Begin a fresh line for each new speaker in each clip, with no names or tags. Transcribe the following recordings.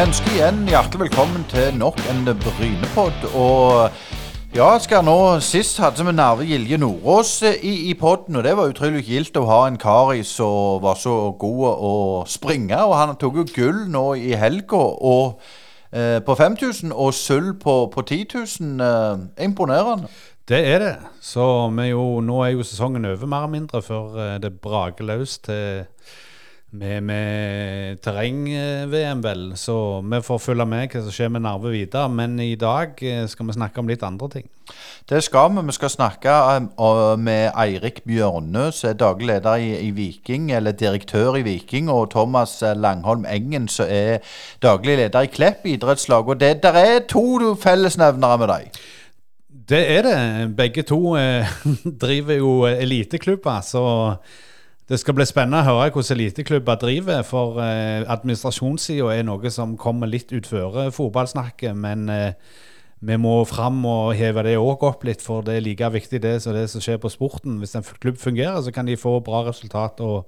Vi ønsker igjen hjertelig velkommen til nok en Brynepod. Og ja, skal nå Sist hadde vi Narve Gilje Nordås i, i podden, og det var utrolig gildt å ha en kar i som var så god å springe. Og han tok jo gull nå i helga eh, på 5000 og sølv på, på 10 000. Eh, imponerende.
Det er det. Så jo, nå er jo sesongen over, mer eller mindre, før eh, det braker løs til med, med terreng-VM, vel. Så vi får følge med hva som skjer med Narve videre. Men i dag eh, skal vi snakke om litt andre ting.
Det skal vi. Vi skal snakke uh, med Eirik Bjørnø, som er daglig leder i, i, Viking, eller direktør i Viking, og Thomas Langholm Engen, som er daglig leder i Klepp idrettslag. Og det der er to fellesnevnere med deg.
Det er det. Begge to eh, driver jo eliteklubber, så det skal bli spennende å høre hvordan eliteklubber driver. For eh, administrasjonssida er noe som kommer litt utføre fotballsnakket. Men eh, vi må fram og heve det òg opp litt, for det er like viktig det som det som skjer på sporten. Hvis en klubb fungerer, så kan de få bra resultat. og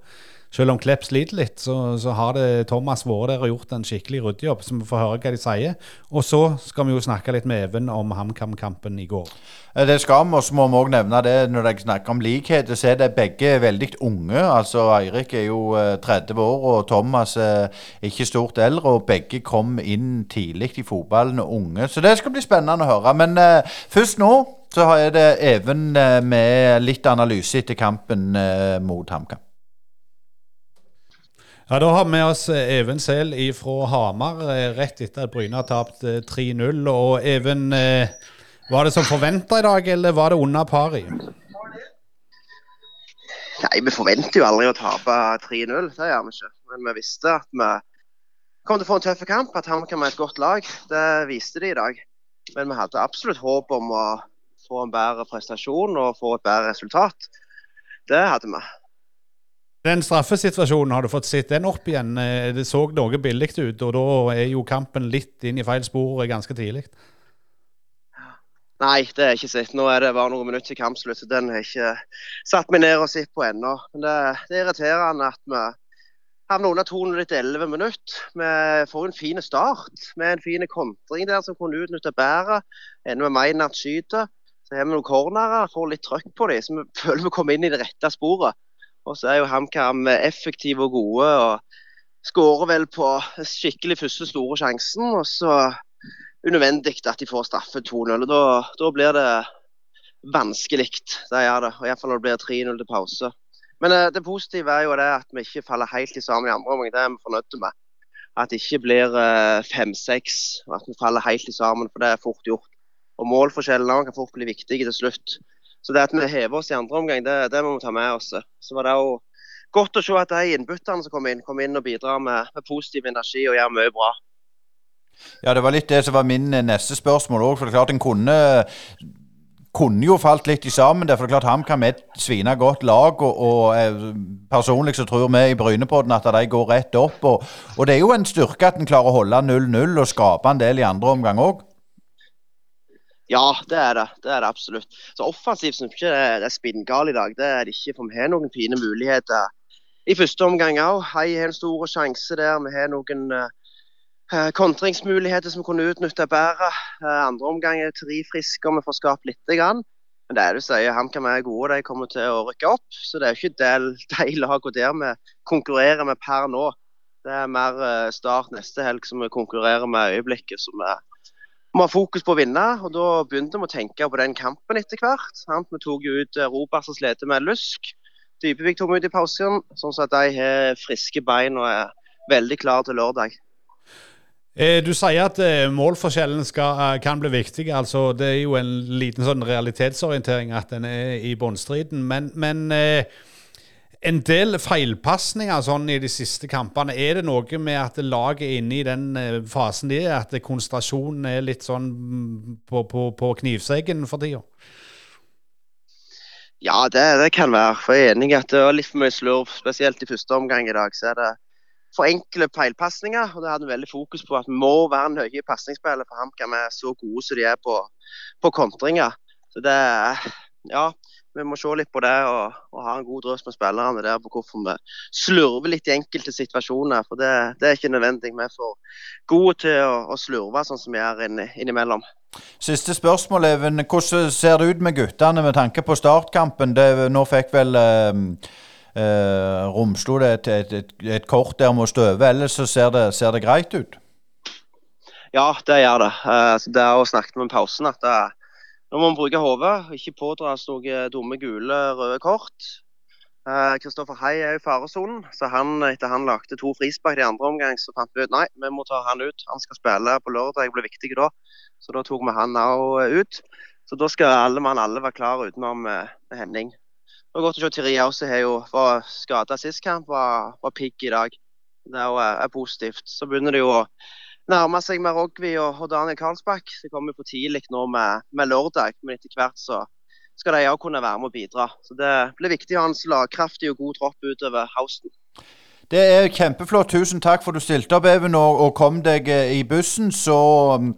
selv om Klepp sliter litt, så, så, har Thomas vært der og gjort en skikkelig ryddejobb. Så vi får høre hva de sier. Og så skal vi jo snakke litt med Even om HamKam-kampen i går.
Eh, det skal vi, og så må vi òg nevne det når jeg snakker om likhet. så er det begge veldig unge. Altså Eirik er jo 30 eh, år, og Thomas er ikke stort eldre. Og begge kom inn tidlig i fotballen, unge. Så det skal bli spennende å høre. Men uh, først nå så er det Even med litt analyse etter kampen uh, mot HamKam.
Ja, Da har vi med oss eh, Even Sel fra Hamar eh, rett etter at Bryne har tapt 3-0. Eh, og Even, var det som forventa i dag, eller var det under pari?
Nei, Vi forventer jo aldri å tape 3-0, det gjør vi ikke. Men vi visste at vi kom til å få en tøff kamp, at Hamar kan være et godt lag. Det viste de i dag. Men vi hadde absolutt håp om å få en bedre prestasjon og få et bedre resultat. Det hadde vi.
Den straffesituasjonen, har du fått sett den opp igjen? Eh, det så noe billig ut, og da er jo kampen litt inn i feil spor ganske tidlig.
Nei, det er ikke sett. Nå er det bare noen minutter til kampslutt, så den har ikke satt meg ned og sett på ennå. Men det, det, er irriterende at vi havner under 200 etter 11 minutter. Vi får en fin start med en fin kontring der som kunne utnytte bedre. Ender med Meinert skyter. Så har vi noen cornerer, får litt trøkk på dem, så vi føler vi kommer inn i det rette sporet. Og så er jo HamKam effektive og gode. og Skårer vel på skikkelig første store sjansen. Og så unødvendig at de får straffe 2-0. Da, da, blir det vanskelig. Det gjør det. Iallfall når det blir 3-0 til pause. Men eh, det positive er jo det at vi ikke faller helt i sammen i andre omgang. Det er vi fornøyd med. At det ikke blir 5-6, eh, at vi faller helt i sammen. For det er fort gjort. Og målforskjellene kan fort bli viktige til slutt. Så det at vi hever oss i andre omgang, det, det må vi ta med oss. Så var det jo godt å se at de innbytterne som kom inn, kom inn og bidrar med, med positiv energi og gjør mye bra.
Ja, det var litt det som var min eh, neste spørsmål òg. For det er klart en kunne kunne jo falt litt i sammen. det er klart HamKam er et svina godt lag. og, og eh, Personlig så tror vi i Brynepodden at de går rett opp. Og, og det er jo en styrke at en klarer å holde 0-0 og skape en del i andre omgang òg.
Ja, det er det. Det er det absolutt. Så offensivt syns ikke det, det er spinngal i dag. Det er det ikke. For vi har noen fine muligheter i første omgang òg. Hei har en stor sjanse der. Vi har noen uh, kontringsmuligheter som vi kunne utnytte bedre. Uh, andre omgang er tre friske og vi får skapt litt. Grann. Men det er du sier, HamKam er gode, de kommer til å rykke opp. Så det er ikke det, de lagene der vi konkurrerer med per nå. Det er mer Start neste helg som vi konkurrerer med øyeblikket. som er vi ha fokus på å vinne, og da begynte vi å tenke på den kampen etter hvert. Sant? Vi tok ut eh, Robert som slet med lusk. Dybevik tok vi ut i pausen, sånn at de har friske bein og er veldig klare til lørdag.
Eh, du sier at eh, målforskjellen skal, kan bli viktig. altså Det er jo en liten sånn realitetsorientering at den er i bunnstriden. Men, men en del feilpasninger sånn i de siste kampene. Er det noe med at laget er inne i den eh, fasen de er, at konsentrasjonen er litt sånn mm, på, på, på knivseggen for tida?
Ja, det, det, kan være. For jeg er enig at det var litt for mye slurv, spesielt i første omgang i dag. Så er det for enkle feilpasninger. og Det hadde vi veldig fokus på at vi må være nøye pasningsspillere for HamKam er så gode som de er på, på kontringer. Så det, ja, vi må se litt på det og, og ha en god drøs med spillerne der på hvorfor vi slurver litt i enkelte situasjoner. For det, det er ikke nødvendig. Vi er for gode til å, å slurve sånn som vi er inn, innimellom.
Siste spørsmål, Even. Hvordan ser det ut med guttene med tanke på startkampen? Det, nå fikk vel eh, eh, Romslo det et, et, et, et, kort der med å støve, ellers så ser det, ser det greit ut?
Ja, det gjør det. Eh, det har vi snakket om i pausen. at det, Nå må vi bruke hodet, ikke pådras noen dumme gule, røde kort. Kristoffer uh, Hei er i faresonen, så han, etter han lagde to frispark i andre omgang, så fant vi ut nei, vi må ta han ut. Han skal spille på lørdag, blir viktig da. Så da tok vi han òg ut. Så da skal alle mann alle være klar utenom uh, Henning. Det var godt å se Tiri også har jo var skada sist kamp, var, var pigg i dag. Det er, er, positivt. Så begynner det jo å nærme seg med Rogvi og, Daniel Karlsbakk. Det kommer for tidlig nå med, med, lørdag, men etter hvert så skal de òg kunne være med og bidra. Så Det blir viktig å ha en slagkraftig og god tropp utover høsten.
Det er kjempeflott. Tusen takk for at du stilte opp, Even, og, og kom deg eh, i bussen. Så mm,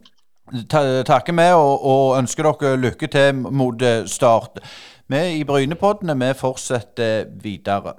takker vi og, og ønsker dere lykke til mot eh, start. Vi i Brynepoddene vi fortsetter videre.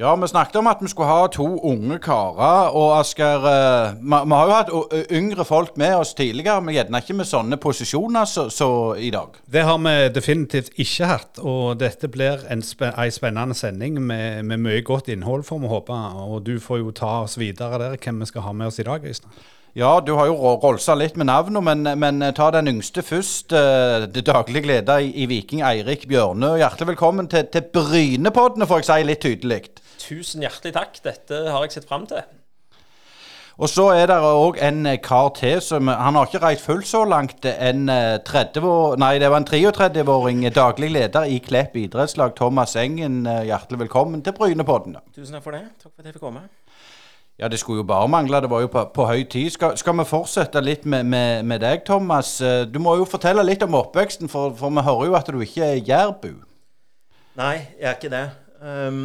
Ja, vi snakket om at vi skulle ha to unge karer. Og Asker, eh, vi har jo hatt yngre folk med oss tidligere, men gjerne ikke med sånne posisjoner så, så, i dag.
Det har vi definitivt ikke hatt. Og dette blir en, spen en spennende sending med, med, mye godt innhold, får vi håpe. Og du får jo ta oss videre der, hvem vi skal ha med oss i dag, Øystein.
Ja, du har jo rolsa litt med navnene, men, men, ta den yngste først. Uh, det daglige leder i, i, Viking, Eirik Bjørnø. Hjertelig velkommen til, til Brynepoddene, får jeg si litt tydelig.
Tusen hjertelig takk. Dette har jeg sett fram til.
Og så er det òg en kar til som Han har ikke reist fullt så langt. En 30 nei, det var en 33-åring, daglig leder i Klepp idrettslag, Thomas Engen. Hjertelig velkommen til Brynepodden.
Tusen takk for det. Takk for at jeg fikk komme.
Ja, det skulle jo bare mangle. Det var jo på, på høy tid. Skal, skal, vi fortsette litt med, med, med, deg, Thomas? Eh, du må jo fortelle litt om oppveksten, for, for vi hører jo at du ikke er jærbu.
Nei, jeg er ikke det. Um,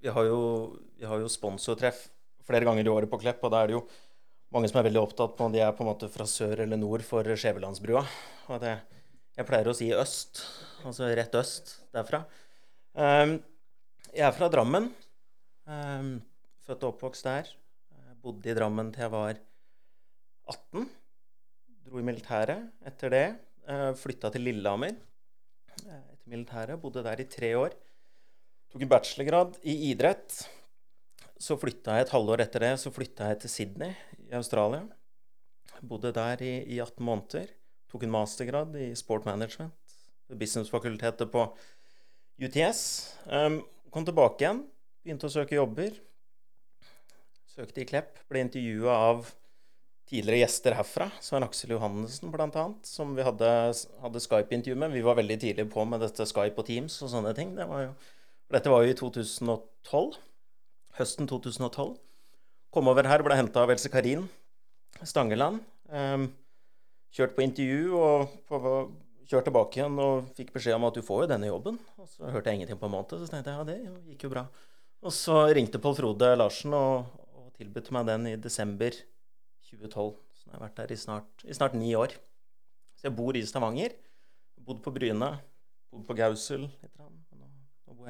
vi har jo, vi har jo sponsortreff flere ganger i året på Klepp, og da er det jo mange som er veldig opptatt på om de er på en måte fra sør eller nord for Skjævelandsbrua. Og det, jeg pleier å si øst, altså rett øst derfra. Um, jeg er fra Drammen. Um, Født og oppvokst der. Jeg bodde i Drammen til jeg var 18. Dro i militæret etter det. Uh, Flytta til Lillehammer eh, etter militæret. Bodde der i tre år. Tok en bachelorgrad i idrett. Så flytta jeg et halvår etter det så flytta jeg til Sydney i Australia. Bodde der i, i 18 måneder. Tok en mastergrad i sport management ved businessfakultetet på UTS. Um, kom tilbake igjen, begynte å søke jobber. Søkte i Klepp. Ble intervjua av tidligere gjester herfra. Svein Aksel Johannessen bl.a., som vi hadde, hadde Skype-intervju med. Vi var veldig tidlig på med dette Skype og Teams og sånne ting. Det var jo, dette var jo i 2012. Høsten 2012. Kom over her, ble henta av Else Karin Stangeland. Um, kjørt på intervju og på, kjørt tilbake igjen og fikk beskjed om at du får jo denne jobben. Og så hørte jeg ingenting på en måned, så tenkte jeg ja, det gikk jo bra. Og så ringte Pål Frode Larsen og, tilbød meg den i desember 2012. Så jeg har vært der i snart, i snart ni år. Så jeg bor i Stavanger. Bodd på Bryne. Bodd på Gausel litt. Nå,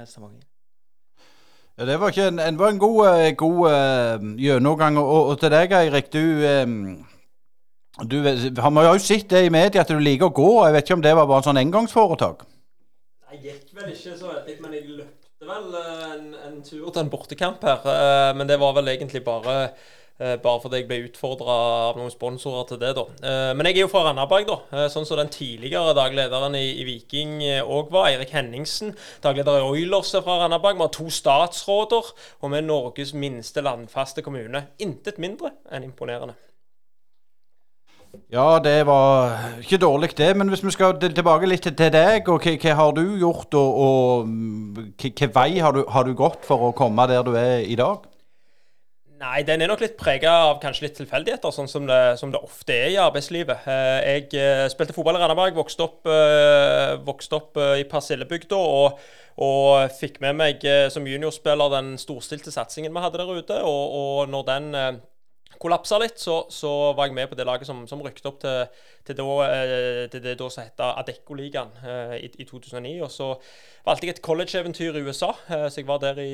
i Stavanger.
Ja, Det var, en, en, var en god, eh, god uh, gjennomgang. Og, og, til deg, Eirik. Du, um, du har jo sett det i media at du liker å gå. Jeg vet ikke om det var bare en sånn engangsforetak?
Jeg gikk vel ikke så veldig, men jeg løpte vel eh, en, en, tur til en bortekamp her, men det var vel egentlig bare bare fordi jeg ble utfordra av noen sponsorer til det, da. Men jeg er jo fra Randaberg, da. Sånn som den tidligere daglederen i, Viking òg var. Eirik Henningsen. Dagleder i Oilers er fra Randaberg. Vi har to statsråder, og vi er Norges minste landfaste kommune. Intet mindre enn imponerende.
Ja, det var ikke dårlig, det. Men hvis vi skal tilbake litt til deg, og hva, hva har du gjort, og, og hvilken vei har du, har du gått for å komme der du er i dag?
Nei, den er nok litt prega av kanskje litt tilfeldigheter, sånn som det, som det, ofte er i arbeidslivet. Eh, jeg eh, spilte fotball i Randaberg, vokste opp, eh, vokste opp i Persillebygda. Og, og, fikk med meg som juniorspiller den storstilte satsingen vi hadde der ute. Og, og når den kollapsa litt, så, så, var jeg med på det laget som, som rykket opp til, til, da, eh, til det da som het Adecco-ligaen eh, i, i, 2009. Og så valgte jeg et college-eventyr i USA, eh, så jeg var der i,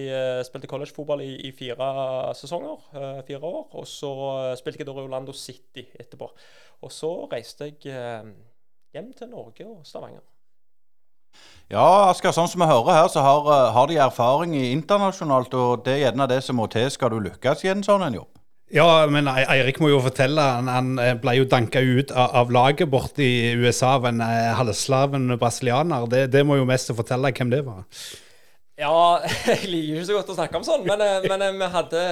spilte collegefotball i, i fire sesonger, fire år. Og så spilte jeg da i Orlando City etterpå. Og så reiste jeg hjem til Norge og Stavanger.
Ja, Asker, sånn som vi hører her, så har, har de erfaring internasjonalt, og det er gjerne det som må til skal du lykkes i en sånn en jobb?
Ja, men Eirik må jo fortelle. Han, han eh, ble jo danka ut av, av laget borte i USA av en eh, halvslaven brasilianer. Det, det, må jo mest fortelle hvem det var.
Ja, jeg liker ikke så godt å snakke om sånn, men, eh, men vi, hadde,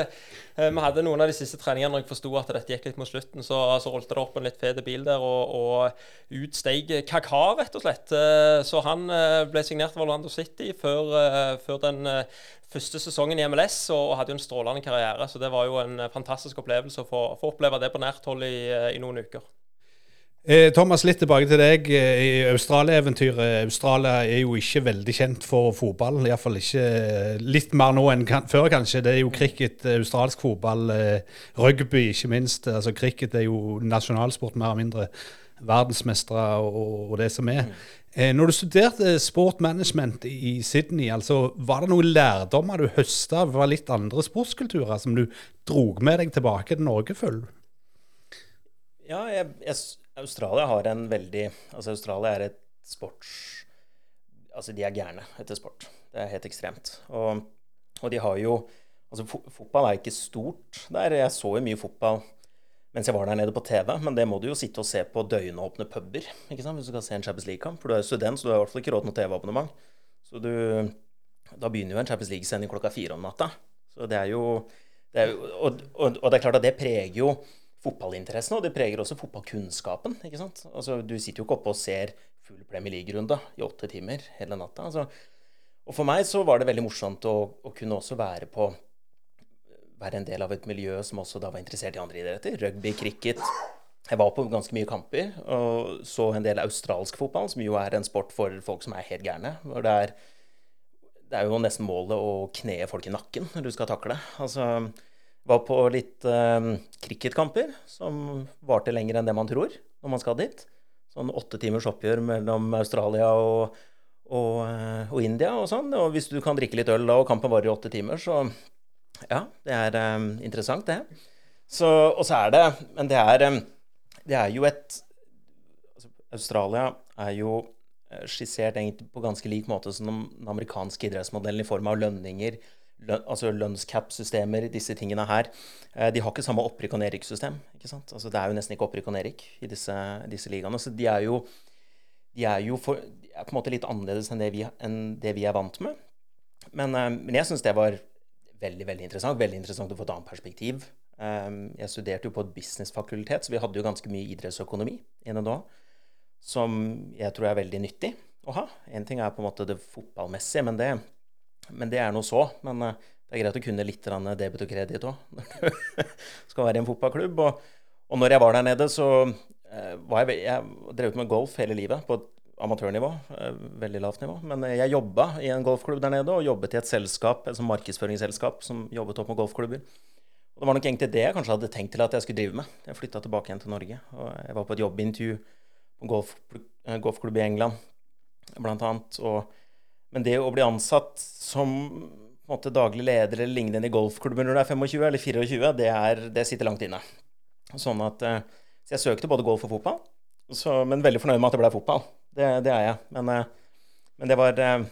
vi, hadde, noen av de siste treningene når jeg forsto at dette gikk litt mot slutten. Så, så rullet det opp en litt fet bil der, og, og ut steg Kaka, rett og slett. Så han ble signert av Orlando City før, før den første sesongen i MLS og, hadde jo en strålende karriere. Så det var jo en eh, fantastisk opplevelse å få, få oppleve det på nært hold i, eh, i noen uker.
Eh, Thomas, litt tilbake til deg. I Australia-eventyret. Australia er jo ikke veldig kjent for fotball. Iallfall ikke litt mer nå enn før, kanskje. Det er jo cricket, australsk fotball, rugby ikke minst. Altså Cricket er jo nasjonalsport, mer eller mindre. Verdensmestere og, og, det som er. Mm. Eh, når du studerte sportmanagement i Sydney, altså, var det noen lærdommer du høsta fra litt andre sportskulturer som du drog med deg tilbake til Norge, føler du?
Ja, jeg, jeg, Australia har en veldig Altså, Australia er et sports... Altså, de er gærne etter sport. Det er helt ekstremt. Og, og de har jo Altså, fotball er ikke stort der. Jeg så jo mye fotball mens jeg var der nede på TV. Men det må du jo sitte og se på døgnåpne puber ikke sant? hvis du skal se en Champions League-kamp. For du er jo student, så du har i hvert fall ikke råd til noe TV-abonnement. Så du, da begynner jo en Champions League-sending klokka fire om natta. Så det er jo, det er jo og, og, og, det er klart at det preger jo fotballinteressen, og det preger også fotballkunnskapen. ikke sant? Altså, Du sitter jo ikke oppe og ser full Premier League-runde i åtte timer hele natta. Altså. Og for meg så var det veldig morsomt å, å kunne også være på være en del av et miljø som også da var interessert i andre idretter. Rugby, cricket. Jeg var på ganske mye kamper og så en del australsk fotball, som jo er en sport for folk som er helt gærne. hvor det er, det er jo nesten målet å kne folk i nakken når du skal takle. Altså, var på litt um, cricketkamper som varte lenger enn det man tror når man skal dit. Sånn åtte timers oppgjør mellom Australia og, og, eh, og India og sånn. Og hvis du kan drikke litt øl da, og kampen varer i åtte timer, så ja, det er eh, interessant, det. Så, og så er det Men det er, um, det er jo et altså, Australia er jo eh, skissert egentlig på ganske lik måte som den amerikanske idrettsmodellen i form av lønninger, altså lønnscap-systemer, disse tingene her. Eh, de har ikke samme opprykk- og nedrykkssystem. Altså, det er jo nesten ikke opprykk og nedrykk i disse, disse ligaene. Så de er jo, de er jo for, de er på en måte litt annerledes enn det vi, enn det vi er vant med. Men, eh, men jeg syns det var veldig veldig interessant. Veldig interessant å få et annet perspektiv. Um, jeg studerte jo på et businessfakultet, så vi hadde jo ganske mye idrettsøkonomi inne da, som jeg tror er veldig nyttig å ha. Én ting er på en måte det fotballmessige, men det, men det er noe så. Men uh, det er greit å kunne litt debet og kreditt òg når du skal være i en fotballklubb. Og, og når jeg var der nede, så uh, var jeg, jeg drevet med golf hele livet på amatørnivå. Eh, veldig lavt nivå. Men eh, jeg jobba i en golfklubb der nede, og jobbet i et selskap, et markedsføringsselskap som jobbet opp med golfklubber. Og Det var nok egentlig det jeg kanskje hadde tenkt til at jeg skulle drive med. Jeg flytta tilbake igjen til Norge. og Jeg var på et jobbintervju på eh, golfklubb i England, blant annet. Og, men det å bli ansatt som måte, daglig leder eller lignende i golfklubber når du er 25 eller 24, det, er, det sitter langt inne. Sånn at, så jeg søkte både golf og fotball, så, men veldig fornøyd med at det ble fotball. Det, det er jeg. Men, eh, men det, var, eh,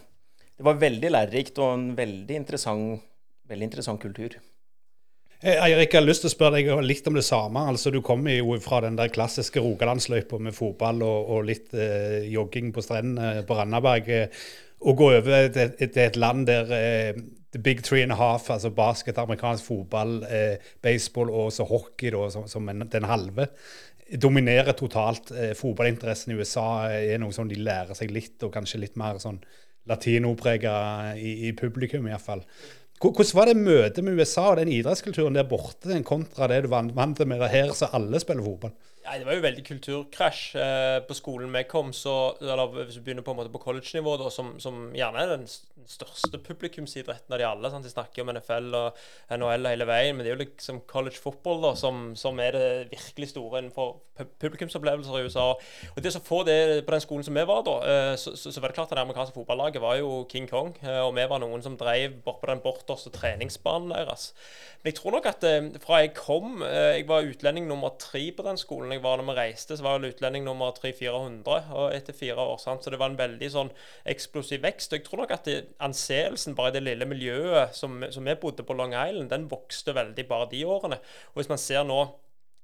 det, var, veldig lærerikt og en veldig interessant, veldig interessant kultur.
Eh, Eirik, jeg har lyst til å spørre deg litt om det samme. Altså, Du kommer jo fra den der klassiske Rogalandsløypa med fotball og, og litt eh, jogging på strendene på Randaberg. Og gå over til, til et land der eh, the big three and a half, altså basket, amerikansk fotball, eh, baseball og også hockey da, som, som en, den halve, dominerer totalt. Eh, fotballinteressen i USA er noe som de lærer seg litt, og kanskje litt mer sånn latinoprega i, i publikum, iallfall. Hvordan var det møtet med USA og den idrettskulturen der borte, kontra det du vant med her, så alle spiller fotball?
Nei, Det var jo veldig kulturkrasj. Eh, på skolen vi kom, så, eller hvis vi begynner på en måte på college-nivå, som, som, gjerne er den største publikumsidretten av de alle. Sant? De snakker om NFL og NHL hele veien, men det er jo liksom college football da, som, som er det virkelig store innenfor publikumsopplevelser i USA. Og det å få det på den skolen som vi var da, eh, så, så, så var det klart at det amerikanske fotballaget var jo King Kong, eh, og vi var noen som drev bort på den borterste treningsbanen deres. Men jeg tror nok at fra jeg kom Jeg var utlending nummer tre på den skolen jeg var når vi reiste, så var vel utlending nummer 300-400 og etter fire år. Sant? Så det var en veldig sånn eksplosiv vekst. Og jeg tror nok at det, anseelsen bare i det lille miljøet som, som vi bodde på Long Island, den vokste veldig bare de årene. Og hvis man ser nå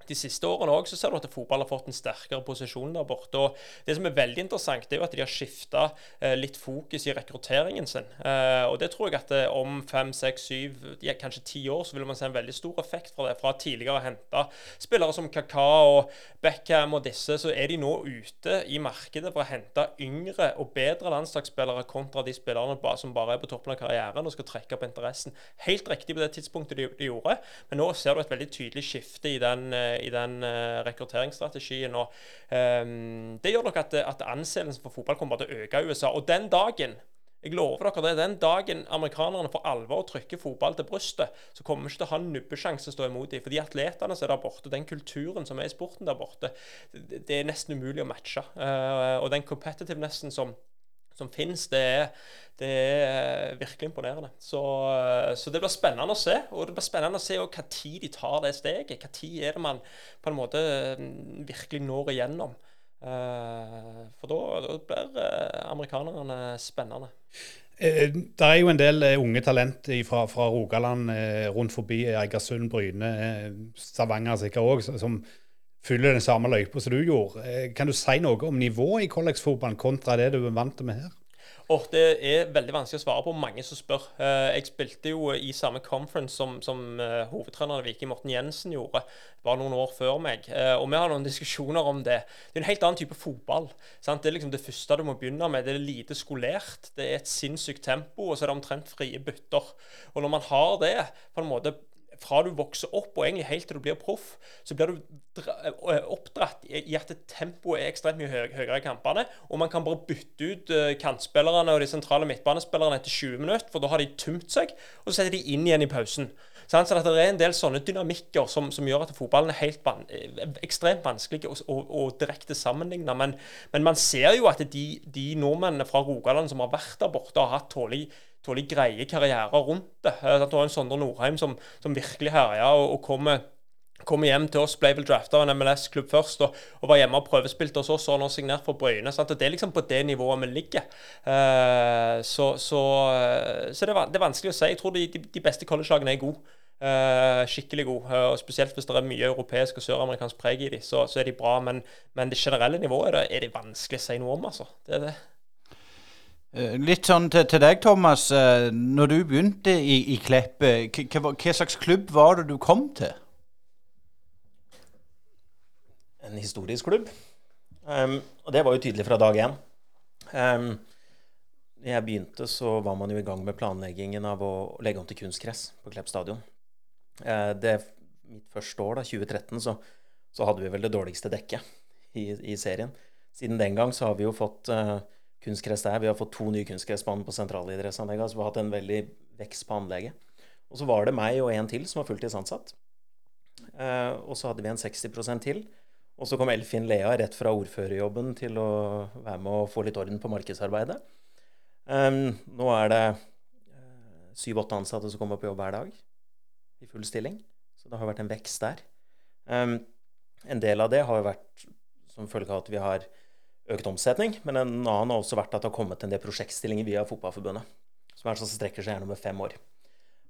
de siste årene òg ser du at fotball har fått en sterkere posisjon der borte. og Det som er veldig interessant, det er jo at de har skifta eh, litt fokus i rekrutteringen sin. Eh, og det tror jeg at eh, om fem, seks, syv, kanskje ti år, så vil man se en veldig stor effekt fra det. Fra tidligere å hente spillere som Kaka og Beckham og disse, så er de nå ute i markedet for å hente yngre og bedre landslagsspillere kontra de spillerne som bare er på toppen av karrieren og skal trekke opp interessen. Helt riktig på det tidspunktet de, de gjorde, men nå ser du et veldig tydelig skifte i den i den uh, rekrutteringsstrategien. og um, Det gjør nok at, at anseelsen for fotball kommer til å øke i USA. Og den dagen jeg lover dere det, Den dagen amerikanerne får alvor å trykke fotball til brystet, så kommer vi ikke til å ha en nubbesjanse å stå imot dem. For de atletene som er der borte, den kulturen som er i sporten der borte, det, er nesten umulig å matche. Uh, og den competitivenessen som som finnes, det er, det er virkelig imponerende. Så, så, det blir spennende å se. Og det blir spennende å se tid de tar det steget. Tid er det man på en måte mm, virkelig når igjennom. Eh, for da, blir eh, amerikanerne spennende.
Eh, det er jo en del unge talent fra, fra Rogaland rundt forbi Eigersund, Bryne, Stavanger sikkert òg, som fyller den samme løypa som du gjorde. Eh, kan du si noe om nivået i collegefotballen kontra det du er vant med her?
Og det er veldig vanskelig å svare på. Mange som spør. Eh, jeg spilte jo i samme conference som, som uh, hovedtreneren Viking Morten Jensen gjorde bare noen år før meg. og vi har noen diskusjoner om det. Det er en helt annen type fotball. Sant? Det er liksom det første du må begynne med. Det er lite skolert. Det er et sinnssykt tempo, og så er det omtrent frie bytter. Og når man har det på en måte fra du vokser opp og egentlig helt til du blir proff, så blir du eh, oppdratt i at tempoet er ekstremt mye høyere i kampene. Og man kan bare bytte ut eh, kantspillerne og de sentrale midtbanespillerne etter 20 minutter, for da har de tømt seg, og så setter de inn igjen i pausen. Så det er en del sånne dynamikker som, som gjør at fotballen er helt van eh, ekstremt vanskelig å, å, å direkte sammenligne. Men, men, man ser jo at de, de nordmennene fra Rogaland som har vært der borte, har hatt tålelig tålelig greie karrierer rundt det. Eh, det var en Sondre Nordheim som, som virkelig herja og, og kommer kom hjem til oss, ble vel drafta av en MLS-klubb først og, og, var hjemme og prøvespilte hos oss og nå signert for Bryne. Sant? og Det er liksom på det nivået vi ligger. Uh, så, så, så det, er, det, er, vanskelig å si. Jeg tror de, de beste collegelagene er gode. Uh, skikkelig gode. Uh, og Spesielt hvis det er mye europeisk og søramerikansk preg i dem, så, så, er de bra. Men, men det generelle nivået er det, er det vanskelig å si noe om. altså. Det er det.
Eh, litt sånn til, til, deg, Thomas. Eh, når du begynte i, i Klepp, eh, hva, slags klubb var det du kom til?
En historisk klubb. Um, og det var jo tydelig fra dag én. Um, da jeg begynte, så var man jo i gang med planleggingen av å legge om til kunstgress på Klepp stadion. Uh, det, mitt første år, da, 2013, så, så, hadde vi vel det dårligste dekket i, i, serien. Siden den gang så har vi jo fått uh, kunstgress der. Vi har fått to nye kunstgressbaner på sentralidrettsanlegget. Så vi har hatt en veldig vekst på anlegget. Og så var det meg og en til som var fulltidsansatt. Eh, og så hadde vi en 60% til. Og så kom Elfin Lea rett fra ordførerjobben til å være med og få litt orden på markedsarbeidet. Um, nå er det eh, syv-åtte ansatte som kommer på jobb hver dag i full stilling. Så det har vært en vekst der. Um, en del av det har vært som følge av at vi har økt omsetning. Men en annen har også vært at det har kommet en del prosjektstillinger via Fotballforbundet. Som er sånn strekker seg gjerne over fem år.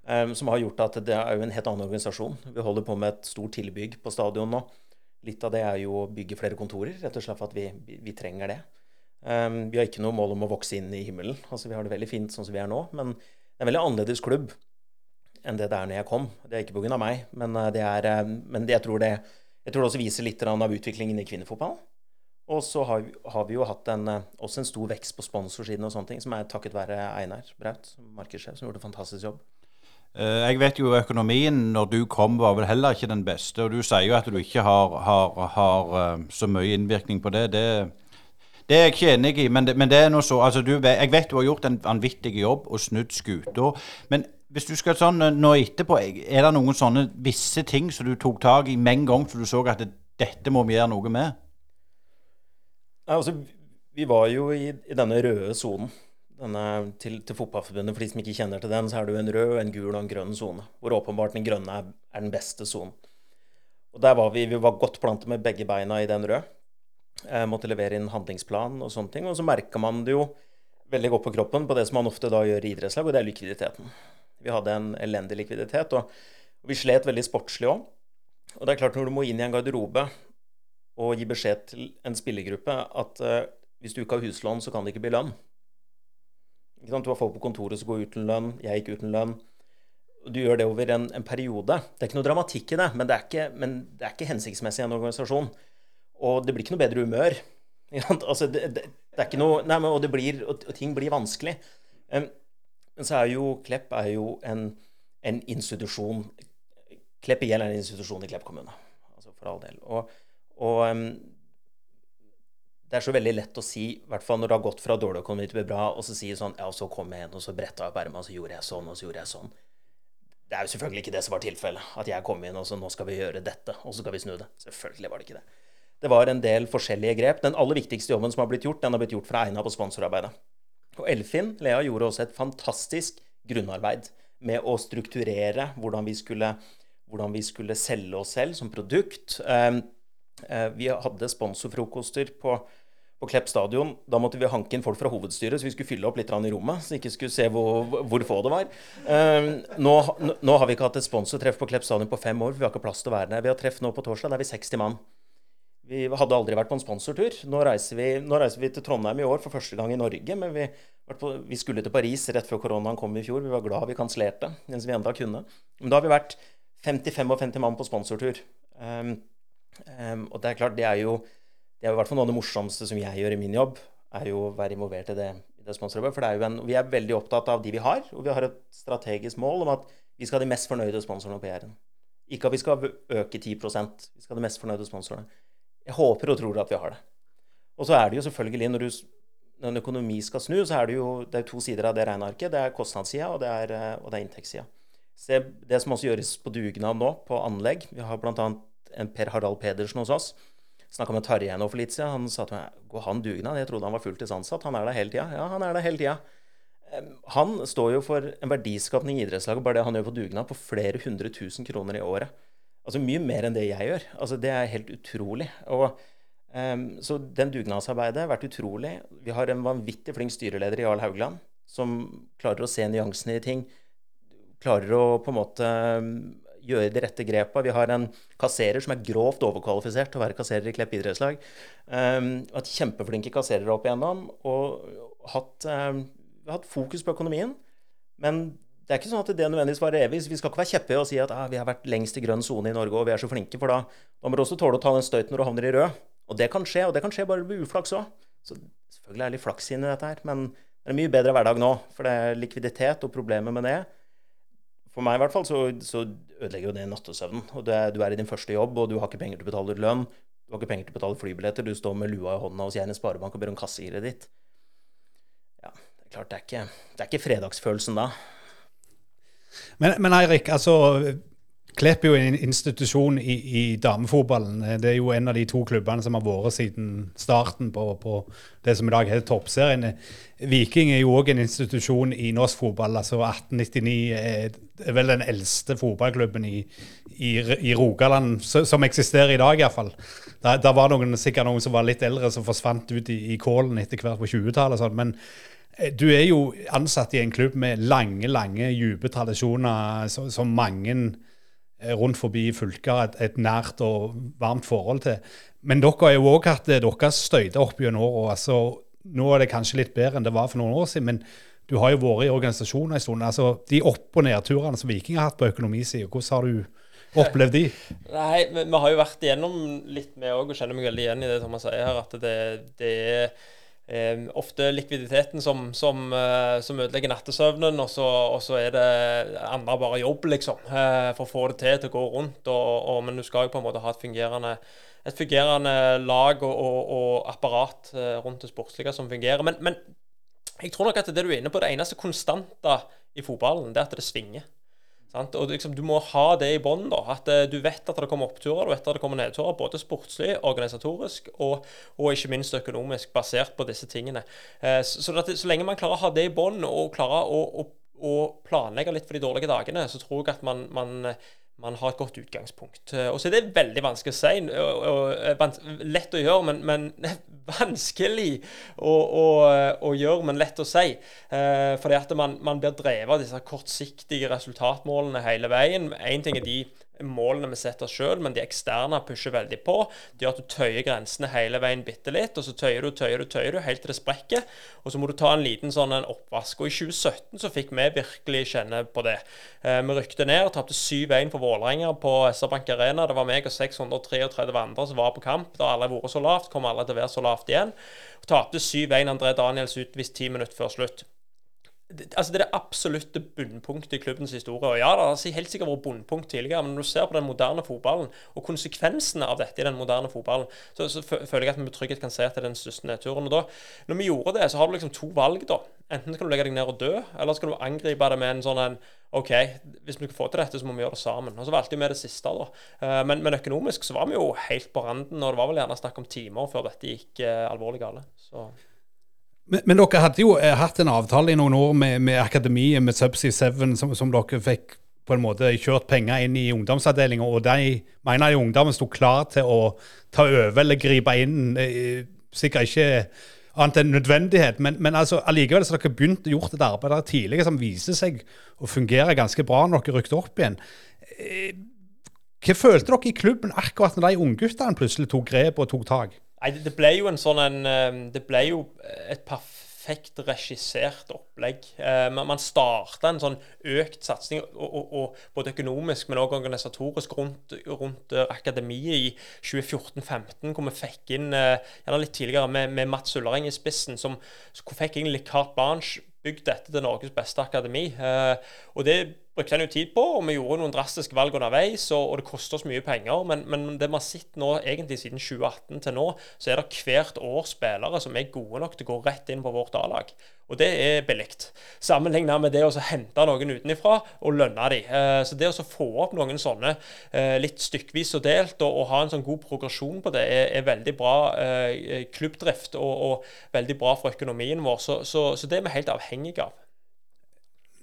Um, som har gjort at det er jo en helt annen organisasjon. Vi holder på med et stort tilbygg på stadion nå. Litt av det er jo å bygge flere kontorer, rett og slett for at vi, vi, trenger det. Um, vi har ikke noe mål om å vokse inn i himmelen. Altså, vi har det veldig fint sånn som vi er nå. Men det er en veldig annerledes klubb enn det det er når jeg kom. Det er ikke pga. meg, men, eh, det er, eh, men jeg tror det jeg tror det også viser litt av utviklingen i kvinnefotballen. Og så har vi, har vi jo hatt en, eh, også en stor vekst på sponsorsiden og sånne ting, som er takket være Einar Braut, markedssjef, som gjorde en fantastisk jobb.
Eh, jeg vet jo økonomien når du kom var vel heller ikke den beste. Og du sier jo at du ikke har, har, har eh, så mye innvirkning på det. Det, det er jeg ikke enig i. Men det, men det er noe så altså du, Jeg vet du har gjort en vanvittig jobb og snudd skuta. Men hvis du skal sånn nå etterpå, er det noen sånne visse ting som du tok tak i med en gang så du så at dette må vi gjøre noe med?
Altså, vi var jo i, i denne røde sonen. Til, til, Fotballforbundet, for de som ikke kjenner til den, så er det jo en rød, en gul og en grønn sone. Hvor åpenbart den grønne er, er den beste sonen. Og der var vi, vi var godt plantet med begge beina i den røde. Jeg måtte levere inn handlingsplan og sånne ting. Og så merka man det jo veldig godt på kroppen på det som man ofte da gjør i idrettslag, og det er likviditeten. Vi hadde en elendig likviditet, og vi slet veldig sportslig òg. Og det er klart, når du må inn i en garderobe og gi beskjed til en spillergruppe at uh, hvis du ikke har huslån, så kan det ikke bli lønn. Ikke sant? Du har folk på kontoret som går uten lønn, jeg gikk uten lønn. Du gjør det over en, en, periode. Det er ikke noe dramatikk i det, men det er ikke, det er ikke hensiktsmessig i en organisasjon. Og det blir ikke noe bedre humør. Altså, det, det, det, er ikke noe Nei, men, og, blir, og, ting blir vanskelig. Men så er jo Klepp er jo en, en institusjon Klepp IL er en institusjon i Klepp kommune. Altså for all del. Og og um, det er så veldig lett å si, i hvert fall når det har gått fra dårlig økonomi til bra, og så si sånn Ja, så kom jeg inn, og så bretta jeg opp ermet, og så gjorde jeg sånn, og så gjorde jeg sånn. Det er jo selvfølgelig ikke det som var tilfellet. At jeg kom inn og så nå skal vi gjøre dette, og så skal vi snu det. Selvfølgelig var det ikke det. Det var en del forskjellige grep. Den aller viktigste jobben som har blitt gjort, den har blitt gjort fra Eina på sponsorarbeidet. Og Elfin, Lea, gjorde også et fantastisk grunnarbeid med å strukturere hvordan vi skulle, hvordan vi skulle selge oss selv som produkt. Um, vi hadde sponsorfrokoster på, på Klepp stadion. Da måtte vi hanke inn folk fra hovedstyret, så vi skulle fylle opp litt i rommet. Så vi ikke skulle se hvor, hvor få det var. Eh, nå, nå, har vi ikke hatt et sponsortreff på Klepp stadion på fem år, for vi har ikke plass til å være der. Vi har treff nå på torsdag, der er vi 60 mann. Vi hadde aldri vært på en sponsortur. Nå reiser, vi, nå reiser vi til Trondheim i år for første gang i Norge. Men vi, vi skulle til Paris rett før koronaen kom i fjor. Vi var glad vi kunne. Men da har vi vært 50-55 mann på sponsortur. Um, Um, og det er klart, det er jo det er i hvert fall noe av det morsomste som jeg gjør i min jobb, er jo å være involvert i det, i det sponsorarbeidet. For det er en, vi er veldig opptatt av de vi har, og vi har et strategisk mål om at vi skal ha de mest fornøyde sponsorene på PR-en. Ikke at vi skal øke 10% vi skal ha de mest fornøyde sponsorene. Jeg håper og tror at vi har det. Og så er det jo selvfølgelig, når, du, når en økonomi skal snu, så er det jo det er to sider av det regnearket. Det er kostnadssida, og det er, og er inntektssida. Det som også gjøres på dugnad nå, på anlegg. Vi har bl.a en Per Harald Pedersen hos oss. Snakka med Tarjei nå for litt siden. Han sa til meg går han dugnad? Jeg trodde han var fulltidsansatt. Han er der hele tida. Ja, han er der hele tida. Han står jo for en verdiskapning i idrettslaget, bare det han gjør på dugnad, på flere hundre tusen kroner i året. Altså mye mer enn det jeg gjør. Altså Det er helt utrolig. Og, um, så den dugnadsarbeidet har vært utrolig. Vi har en vanvittig flink styreleder i Jarl Haugland, som klarer å se nyansene i ting. Klarer å på en måte gjøre de rette grepa. Vi har en kasserer som er grovt overkvalifisert til å være kasserer i Klepp idrettslag. Um, hatt kjempeflinke kasserere opp igjennom og hatt, um, hatt, fokus på økonomien. Men det er ikke sånn at det nødvendigvis varer evig. Vi skal ikke være kjeppe og si at ah, vi har vært lengst i grønn sone i Norge og vi er så flinke, for da, da må du også tåle å ta den støyten når du havner i rød. Og det kan skje, og det kan skje bare ved uflaks òg. Så selvfølgelig er det litt flaks inni dette her, men det er en mye bedre hverdag nå. For det er likviditet og problemer med det for meg i hvert fall så, så ødelegger jo det nattesøvnen. Og det, du er i din første jobb, og du har ikke penger til å betale lønn. Du har ikke penger til å betale flybilletter. Du står med lua i hånda hos Jæren Sparebank og ber om kassekreditt. Ja, det er klart, det er ikke, det er ikke fredagsfølelsen da.
Men, men Eirik, altså Klepp er jo en institusjon i, i, damefotballen. Det er jo en av de to klubbene som har vært siden starten på, på det som i dag heter Toppserien. Viking er jo òg en institusjon i norsk fotball. altså 1899 er, vel den eldste fotballklubben i, i, i Rogaland som eksisterer i dag, iallfall. Da, da var noen, sikkert noen som var litt eldre, som forsvant ut i, i kålen etter hvert på 20-tallet. Sånn. Men eh, du er jo ansatt i en klubb med lange, lange, dype tradisjoner som mange Eh, rundt forbi fylket et, et, nært og varmt forhold til. Men dere har jo òg hatt deres støyter opp gjennom åra. Altså, nå er det kanskje litt bedre enn det var for noen år siden, men du har jo vært i organisasjonen en stund. altså De opp- og nedturene som Viking har hatt på økonomisida, hvordan, har du opplevd de?
Nei, vi har jo vært igjennom litt, vi òg, og kjenner meg veldig igjen i det Thomas sier her. At det, det er eh, ofte likviditeten som, som, eh, som ødelegger nattesøvnen, og så, og så er det andre bare jobb, liksom, eh, for å få det til til å gå rundt. Og, og, men du skal jo på en måte ha et fungerende, et fungerende lag og, apparat eh, rundt det sportslige som fungerer. Men, men jeg tror nok at det du er inne på, det eneste konstante i fotballen, det er at det svinger. Sant? Og liksom, Du må ha det i bånn. At uh, du vet at det kommer oppturer, du vet at det kommer nedturer. Både sportslig, organisatorisk og, og, ikke minst økonomisk, basert på disse tingene. Uh, så, så, at, så, lenge man klarer å ha det i bånd og klarer å, å, å, planlegge litt for de dårlige dagene, så tror jeg at man, man man har et godt utgangspunkt. Eh, og så er det veldig vanskelig å si. Og, og, lett å gjøre, men, men vanskelig å, å, å, gjøre, men lett å si. Eh, fordi at man, man blir drevet av disse kortsiktige resultatmålene hele veien. Én ting er de målene vi setter oss sjøl, men de eksterne pusher veldig på. Det gjør at du tøyer grensene hele veien bitte litt, og så tøyer du, tøyer du, tøyer du, helt til det sprekker. Og så må du ta en liten sånn en oppvask. Og i 2017 så fikk vi virkelig kjenne på det. Eh, vi rykte ned, tapte 7-1 for Vålerenga på SR-Bank Arena. Det var meg og 633 andre som var på kamp. Det har aldri vært så lavt, kommer aldri til å være så lavt igjen. Tapte 7-1 André Daniels utvist ti minutter før slutt altså Det er det absolutte bunnpunktet i klubbens historie. Og ja, det har helt sikkert vært bunnpunkt tidligere, men når du ser på den moderne fotballen og konsekvensene av dette i den moderne fotballen, så, så føler jeg at vi med trygghet kan se at det er den største nedturen. Og da, når vi gjorde det, så har du liksom to valg, da. Enten skal du legge deg ned og dø, eller skal du angripe det med en sånn en OK, hvis vi skal få til dette, så må vi gjøre det sammen. Og så valgte vi det siste, da. Eh, men, men, økonomisk så var vi jo helt på randen, og det var vel gjerne snakk om timer før dette gikk eh, alvorlig gale. Så
men, men, dere hadde jo eh, hatt en avtale i noen år med, med akademiet, med Subsea 7, som, som, dere fikk på en måte kjørt penger inn i ungdomsavdelinga, og de mener jeg ungdommen sto klar til å ta over eller gripe inn. Eh, sikkert ikke annet enn nødvendighet, men, men altså, allikevel så dere begynt å gjort et arbeid der tidligere som viser seg å fungere ganske bra når dere rykket opp igjen. Eh, hva følte dere i klubben akkurat når de ungguttene plutselig tok grep og tok tak?
Nei, det ble jo en sånn en eh, Det ble jo et perfekt regissert opplegg. Eh, man starta en sånn økt satsing, både økonomisk, men også organisatorisk, rundt, rundt uh, akademiet i 2014-2015, hvor vi fikk inn gjerne litt tidligere med, med Mats Ullering i spissen, som, fikk fikk egentlig carte blanche bygd dette til Norges beste akademi. og det brukte en jo tid på, og vi gjorde noen drastiske valg underveis, og, og det koster oss mye penger. Men, men, det vi har sett nå, egentlig siden 2018 til nå, så er det hvert år spillere som er gode nok til å gå rett inn på vårt A-lag. Og det er billig. Sammenlignet med det å hente noen utenifra og lønne dem. Eh, så det å få opp noen sånne eh, litt stykkvis og delt, og, og, ha en sånn god progresjon på det, er, er veldig bra eh, klubbdrift og, og, veldig bra for økonomien vår. Så, så, så det er vi helt avhengige av.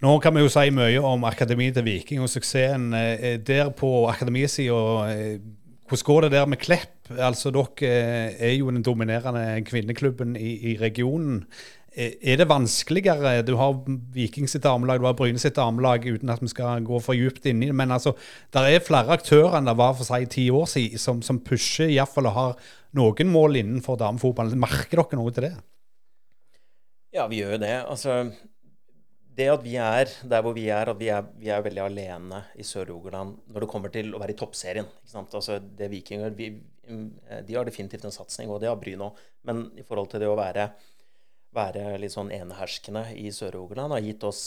Nå kan vi jo si mye om akademiet til Viking og suksessen eh, der på akademisida. Eh, hvordan går det der med Klepp? Altså, Dere eh, er jo den dominerende kvinneklubben i, i regionen. Er det vanskeligere? Du har Viking sitt damelag, du har Bryne sitt damelag, uten at vi skal gå for djupt inn i det. Men altså, det er flere aktører enn det var for seg ti år siden, som, som pusher iallfall og har noen mål innenfor damefotballen. Merker dere noe til det?
Ja, vi gjør jo det. Altså, det at vi er der hvor vi er, at vi er, vi er veldig alene i Sør-Rogaland når det kommer til å være i toppserien. Altså det Viking gjør, De har definitivt en satsing, og det har Bryne òg. Men i forhold til det å være, være litt sånn eneherskende i Sør-Rogaland har gitt oss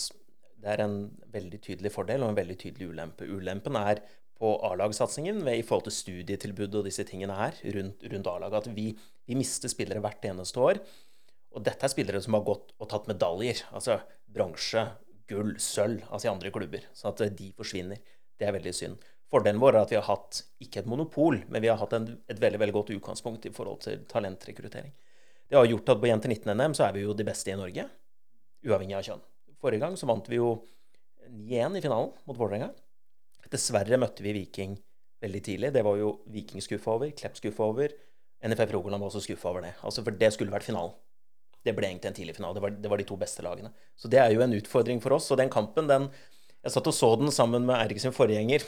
Det er en veldig tydelig fordel og en veldig tydelig ulempe. Ulempen er på A-lagssatsingen i forhold til studietilbud og disse tingene her rundt, rundt A-laget. At vi, vi mister spillere hvert eneste år. Og dette er spillere som har gått og tatt medaljer. Altså bronse, gull, sølv, altså i andre klubber. Så at de forsvinner. Det er veldig synd. Fordelen vår er at vi har hatt ikke et monopol, men vi har hatt en, et veldig veldig godt utgangspunkt i forhold til talentrekruttering. Det har gjort at på Jenter 19-NM så er vi jo de beste i Norge, uavhengig av kjønn. Forrige gang så vant vi jo 9-1 i finalen mot Vålerenga. Dessverre møtte vi Viking veldig tidlig. Det var jo Viking skuffa over, Klepp skuffa over. NFF Rogaland var også skuffa over det. Altså For det skulle vært finalen. Det ble egentlig en tidlig finale. Det var, det var, de to beste lagene. Så det er jo en utfordring for oss. Og den kampen, den Jeg satt og så den sammen med Eirik sin forgjenger.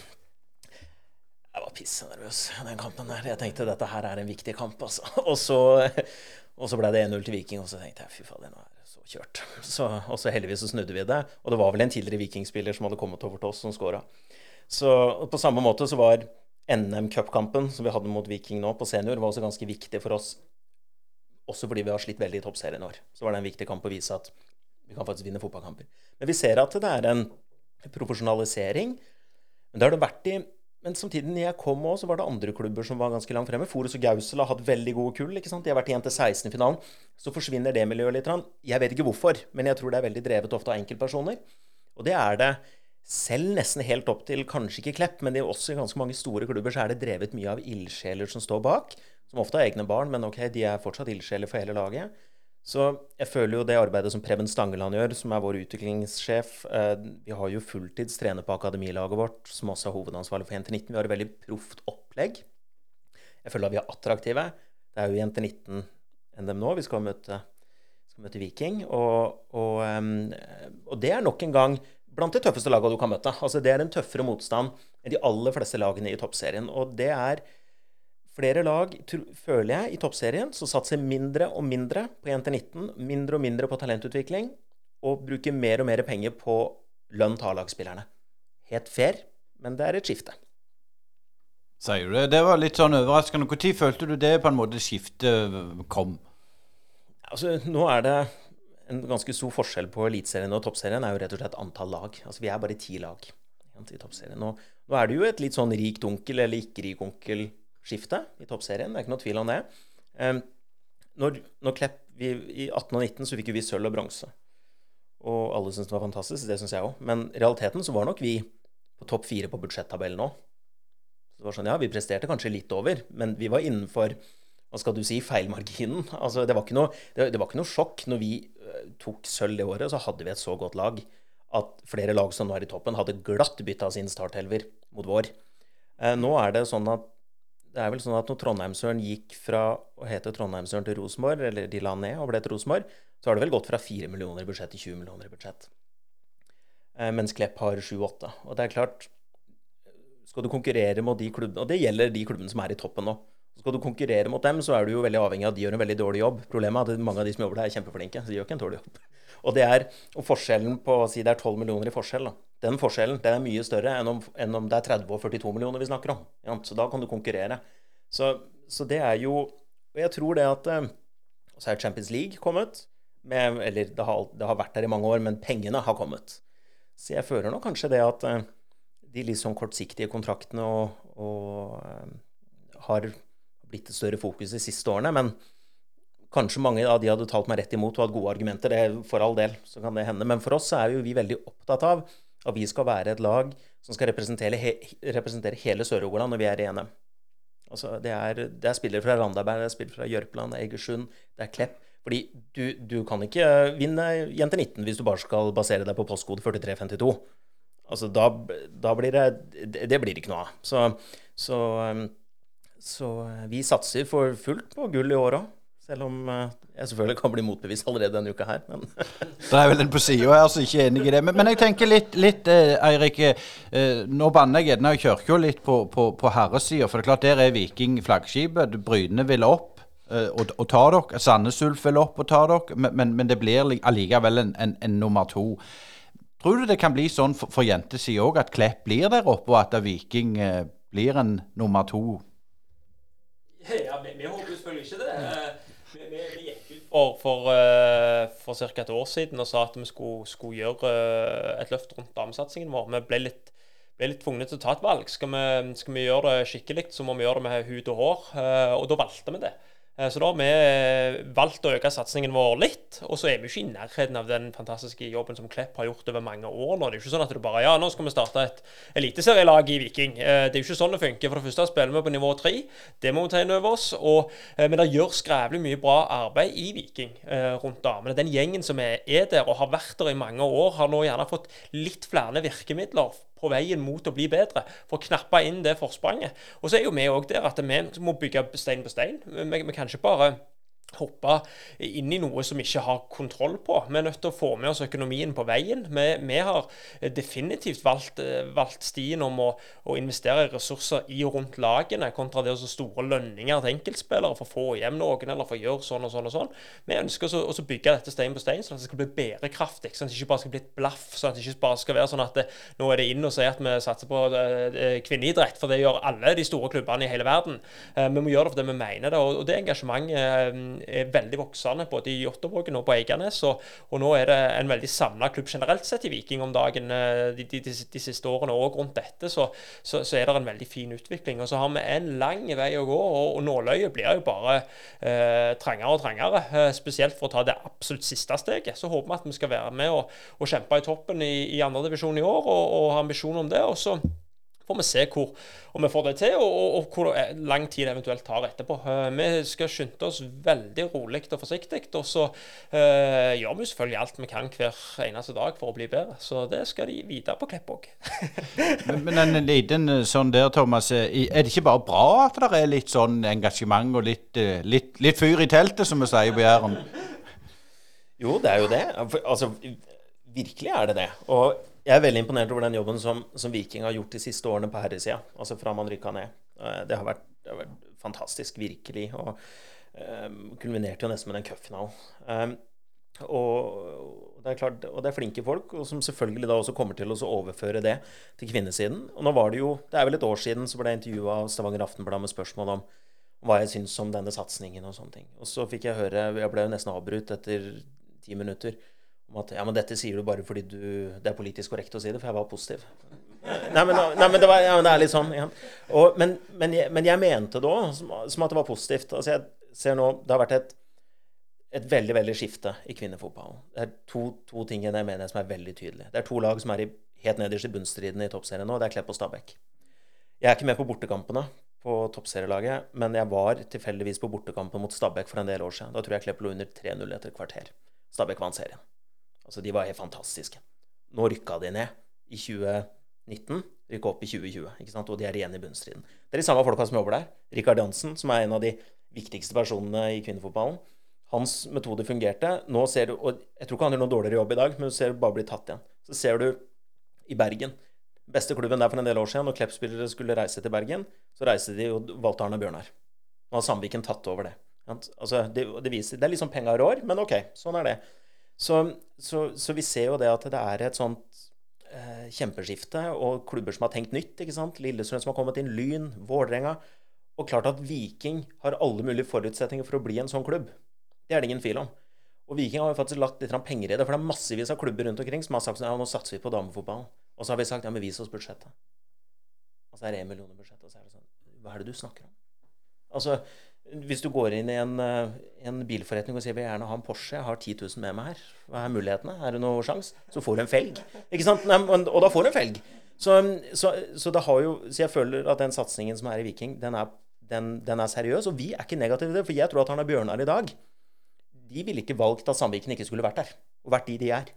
Jeg var pissenervøs den kampen der. Jeg tenkte dette her er en viktig kamp, altså. Og så, og så ble det 1-0 til Viking, og så tenkte jeg fy fader, nå er det så kjørt. Så, og så heldigvis så snudde vi det. Og det var vel en tidligere Vikingspiller som hadde kommet over til oss, som skåra. Så på samme måte så var NM-cupkampen som vi hadde mot Viking nå på senior, var også ganske viktig for oss. Også fordi vi har slitt veldig i toppserien i år. Så var det en viktig kamp å vise at vi kan faktisk vinne fotballkamper. Men vi ser at det er en profesjonalisering. Men det har det vært i men samtidig, når jeg kom òg, så var det andre klubber som var ganske langt fremme. Forus og Gausel har hatt veldig gode kull. ikke sant? De har vært igjen til 16. finalen, Så forsvinner det miljøet litt. Jeg vet ikke hvorfor, men jeg tror det er veldig drevet ofte av enkeltpersoner. Og det er det selv nesten helt opp til kanskje ikke Klepp, men det er også i ganske mange store klubber så er det drevet mye av ildsjeler som står bak. Som ofte har egne barn, men ok, de er fortsatt ildsjeler for hele laget. Så jeg føler jo det arbeidet som Preben Stangeland gjør, som er vår utviklingssjef eh, Vi har jo fulltids trener på akademilaget vårt, som også er hovedansvarlig for Jente 19. Vi har et veldig proft opplegg. Jeg føler at vi er attraktive. Det er jo Jente 19-NM nå. Vi skal møte, skal møte Viking. Og, og, um, og, det er nok en gang blant de tøffeste lagene du kan møte. Altså Det er en tøffere motstand enn de aller fleste lagene i toppserien. Og det er Flere lag, føler jeg, i toppserien som satser mindre og mindre på 1-19, mindre og mindre på talentutvikling, og bruker mer og mer penger på lønn til A-lagsspillerne. Helt fair, men det er et skifte.
Sier du det? Det var litt sånn overraskende. Når følte du det på en måte skiftet kom?
Altså, nå er det en ganske stor forskjell på Eliteserien og Toppserien er jo rett og slett antall lag. Altså, Vi er bare ti lag i Toppserien. Nå, nå er det jo et litt sånn rikt onkel eller ikke rik onkel skifte i toppserien. Det er ikke noe tvil om det. Um, når, når, Klepp vi, I 18 og 19 så fikk vi sølv og bronse. Og alle syntes det var fantastisk. Det syns jeg òg. Men realiteten så var nok vi på topp fire på budsjettabellen òg. Så det var sånn, ja, Vi presterte kanskje litt over, men vi var innenfor hva skal du si, feilmarginen. Altså, det, var ikke noe, det, det var ikke noe sjokk når vi uh, tok sølv det året, så hadde vi et så godt lag at flere lag som nå er i toppen, hadde glatt bytta sin startelver mot vår. Uh, nå er det sånn at det er vel sånn at når Trondheimsøren gikk fra å hete Trondheimsøren til Rosenborg, eller de la ned og ble til Rosenborg, så har det vel gått fra 4 millioner i budsjett til 20 millioner i budsjett. Eh, mens Klepp har 7-8. Og det er klart Skal du konkurrere mot de klubbene Og det gjelder de klubbene som er i toppen nå. Skal du konkurrere mot dem, så er du jo veldig avhengig av at de gjør en veldig dårlig jobb. Problemet er at mange av de som jobber der, er kjempeflinke. Så de gjør ikke en dårlig jobb. Og det er og forskjellen på å si det er 12 millioner i forskjell, da. Den forskjellen den er mye større enn om, enn om, det er 30 og 42 millioner vi snakker om. Ja, så da kan du konkurrere. Så, så, det er jo Og jeg tror det at eh, Så er Champions League kommet. Med, eller det har, det har, vært der i mange år, men pengene har kommet. Så jeg føler nok kanskje det at eh, de litt sånn kortsiktige kontraktene og, og uh, har blitt et større fokus de siste årene. Men kanskje mange av de hadde talt meg rett imot og hatt gode argumenter. det For all del så kan det hende. Men for oss er jo vi veldig opptatt av at vi skal være et lag som skal representere, he, representere hele Sør-Rogaland når vi er i NM. Altså, det, er, det er spillere fra Randaberg, det er spillere fra Jørpeland, Egersund, det er Klepp. Fordi du, du, kan ikke vinne Jente 19 hvis du bare skal basere deg på postkode 4352. Altså, da, da blir det Det blir ikke noe av. Så, så, så vi satser for fullt på gull i år òg. Selv om uh, jeg selvfølgelig kan bli motbevist allerede denne uka her. Men
det er vel en på sida her som ikke er enig i det. Men, men, jeg tenker litt, litt eh, Eirik. Eh, nå banner jeg gjerne kirka litt på, på, på herresida. For det er klart der er Viking flaggskipet. Bryne vil opp eh, og, og ta dere. Sandnes Ulf vil opp og ta dere. Men, men, men det blir allikevel en, en, en, nummer to. Tror du det kan bli sånn for, for jentesida òg, at Klepp blir der oppe, og at Viking eh, blir en nummer to?
Ja, vi, vi håper selvfølgelig ikke det. Vi, vi, vi for, for, uh, for ca. et år siden og sa at vi skulle, skulle gjøre uh, et løft rundt damesatsingen vår. Vi ble litt, ble litt tvunget til å ta et valg. Skal vi, skal vi, gjøre det skikkelig, så må vi gjøre det med hud og hår. Og da valgte vi det. Eh, så da har vi eh, valgt å øke satsingen vår litt. Og så er vi ikke i nærheten av den fantastiske jobben som Klepp har gjort over mange år nå. Det er jo ikke sånn at det bare ja, nå skal vi starte et eliteserielag i Viking. Eh, det er jo ikke sånn det funker. For det første spiller vi på nivå tre. Det må vi inn over oss. Og, men det gjør skrævlig mye bra arbeid i Viking rundt damene. Den gjengen som er der og har vært der i mange år, har nå gjerne fått litt flere virkemidler på veien mot å bli bedre, for å knappe inn det forspranget. Og så er jo vi òg der at vi må bygge stein på stein. Vi, vi kan ikke bare hoppe inn i noe som vi ikke har kontroll på. Vi er nødt til å få med oss økonomien på veien. Vi, vi har definitivt valgt, valgt stien om å, å, investere ressurser i og rundt lagene, kontra det å store lønninger til enkeltspillere for å få hjem noen eller for å gjøre sånn og sånn. og sånn. Vi ønsker å, bygge dette stein på stein, sånn at det skal bli bærekraftig. Sånn at det ikke bare skal bli et blaff. sånn at det ikke bare skal være sånn at det, nå er det inn og si at vi satser på eh, kvinneidrett, for det gjør alle de store klubbene i hele verden. Eh, vi må gjøre det fordi vi mener det. og, det engasjementet eh, er veldig voksende både i Jåttåvågen og på Eiganes. Og, og, nå er det en veldig samla klubb generelt sett i Viking om dagen eh, de, de, de, de siste årene. Og rundt dette så, så, så, er det en veldig fin utvikling. Og så har vi en lang vei å gå, og, og nåløyet blir jo bare eh, trangere og trangere. Eh, spesielt for å ta det absolutt siste steget. Så håper vi at vi skal være med og, og kjempe i toppen i, i andredivisjon i år, og, og ha ambisjoner om det. og så får vi se hvor, om vi får det til, og, og, og hvor lang tid det eventuelt tar etterpå. Uh, vi skal skynde oss veldig rolig og forsiktig, og så uh, gjør vi selvfølgelig alt vi kan hver eneste dag for å bli bedre. Så det skal de vite på Klepp òg.
men, men en liten eh, sånn der, Thomas. Er det ikke bare bra at det er litt sånn engasjement og litt, litt, litt fyr i teltet, som vi sier på Jæren?
Jo, det er jo det. Altså, virkelig er det det. Og jeg er veldig imponert over den jobben som, som Viking har gjort de siste årene på herresida. Altså fra man rykka ned. Det har vært, det har vært fantastisk, virkelig. Og um, kulminerte jo nesten med den cupfinalen. Um, og, det er klart, og det er flinke folk, og som selvfølgelig da også kommer til å overføre det til kvinnesiden. Og nå var det jo Det er vel et år siden så ble jeg intervjua av Stavanger Aftenblad med spørsmål om hva jeg syns om denne satsingen og sånne ting. Og så fikk jeg høre Jeg ble jo nesten avbrutt etter ti minutter om at ja, men dette sier du bare fordi du, det er politisk korrekt å si det, for jeg var positiv. Nei, men, nei, men, det, var, ja, det, er litt sånn. Ja. Og, men, men, jeg, men, jeg, mente det òg som, som, at det var positivt. Altså jeg ser nå, Det har vært et, et veldig veldig skifte i kvinnefotballen. Det er to, to ting jeg mener som er veldig tydelige. Det er to lag som er i, helt nederst i bunnstriden i toppserien nå. Det er Klepp og Stabæk. Jeg er ikke med på bortekampene på toppserielaget, men jeg var tilfeldigvis på bortekampen mot Stabæk for en del år siden. Da tror jeg Klepp lå under 3-0 etter et kvarter. Stabæk vant serien. Altså, de var helt fantastiske. Nå rykka de ned i 2019, rykka opp i 2020, ikke sant? og de er igjen i bunnstriden. Det er de samme folka som jobber der. Rikard Jansen, som er en av de viktigste personene i kvinnefotballen. Hans metode fungerte. Nå ser du, og Jeg tror ikke han gjør noe dårligere jobb i dag, men du ser bare bli tatt igjen. Så ser du i Bergen Beste klubben der for en del år siden, når Klepp-spillere skulle reise til Bergen, så reiste de og valgte Arne Bjørnar. Nå har Sandviken tatt over det. Altså, det, det, viser, det er liksom penga rår, men OK, sånn er det. Så, så, så, vi ser jo det at det er et sånt eh, kjempeskifte, og klubber som har tenkt nytt. ikke sant? Lillestrøm som har kommet inn, Lyn, Vålerenga. Og klart at Viking har alle mulige forutsetninger for å bli en sånn klubb. Det er det ingen tvil om. Og Viking har jo faktisk lagt litt penger i det, for det er massevis av klubber rundt omkring som har sagt at ja, nå satser vi på damefotballen. Og så har vi sagt ja, men vis oss budsjettet. Og så er det én million i budsjettet, og så er det sånn Hva er det du snakker om? Altså, hvis du går inn i en, eh, en bilforretning og sier vil gjerne ha en Porsche, jeg har 10 000 med meg her, hva er mulighetene? Er det noen sjanse? Så får du en felg. Ikke sant? Nei, og da får du en felg. Så, så, så, jo, så, jeg føler at den satsingen som er i Viking, den er, den, den er, seriøs. Og vi er ikke negative til det, for jeg tror at er Bjørnar i dag. De ville ikke valgt at Sandviken ikke skulle vært der, og vært de de er.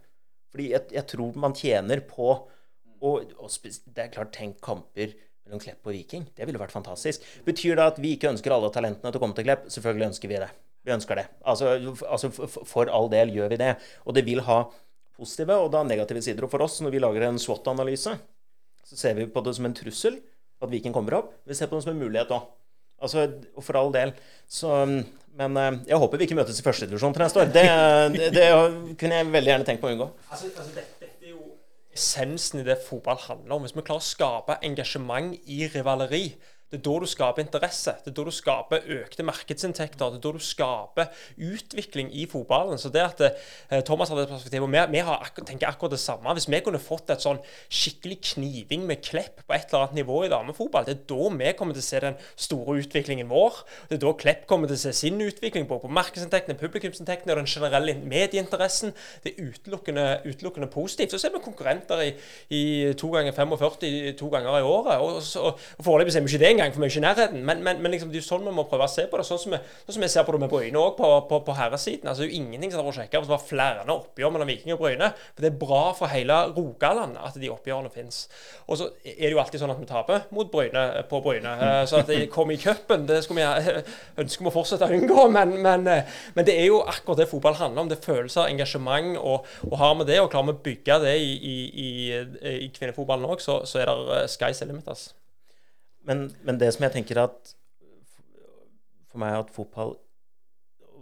Fordi jeg, jeg tror man tjener på og, og det er klart, tenk kamper mellom Klepp og Viking. Det ville vært fantastisk. Betyr det at vi ikke ønsker alle talentene til å komme til Klepp? Selvfølgelig ønsker vi det. Vi ønsker det. Altså, altså for all del gjør vi det. Og det vil ha positive og da negative sider. Og for oss, når vi lager en SWOT-analyse, så ser vi på det som en trussel at Viking kommer opp. Vi ser på det som en mulighet òg. Altså, for all del. Så, men eh, jeg håper vi ikke møtes i førstedivisjon til neste år. Det, det, det, kunne jeg veldig gjerne tenkt på å unngå.
Altså, altså essensen i det fotball handler om. Hvis vi klarer å skape engasjement i rivaleri, det er da du skaper interesse. Det er da du skaper økte markedsinntekter. Det er da du skaper utvikling i fotballen. Så det at eh, Thomas hadde et perspektiv, og vi, vi akkur tenker akkurat det samme. Hvis vi kunne fått et sånn skikkelig kniving med Klepp på et eller annet nivå i damefotball, det er da vi kommer til å se den store utviklingen vår. Det er da Klepp kommer til å se sin utvikling på, på markedsinntektene, publikumsinntektene og den generelle medieinteressen. Det er utelukkende, utelukkende positivt. Så ser vi konkurrenter i, i to ganger 45 to ganger i året. Og, og, og foreløpig ser vi ikke det engang engang, for ikke i nærheten. Men, men, men liksom, det er jo sånn vi må prøve å se på det. Sånn som vi, sånn som vi ser på det med Bryne òg, på, på, på herresiden. Altså, det er jo ingenting som har vært sjekke hvis det var flere oppgjør mellom Viking og Bryne. For det er bra for hele Rogaland at de oppgjørene finnes. Og så er det jo alltid sånn at vi taper mot Bryne på Bryne. Eh, så at de kommer i cupen, det skulle vi ønske vi å fortsette å unngå. Men, men, eh, men, det er jo akkurat det fotball handler om. Det er følelser, engasjement. Og, og har vi det, og klarer vi å bygge det i, i, i, i kvinnefotballen òg, så, så, er det eh, sky's the. Altså.
Men, men, det som jeg tenker at For meg at fotball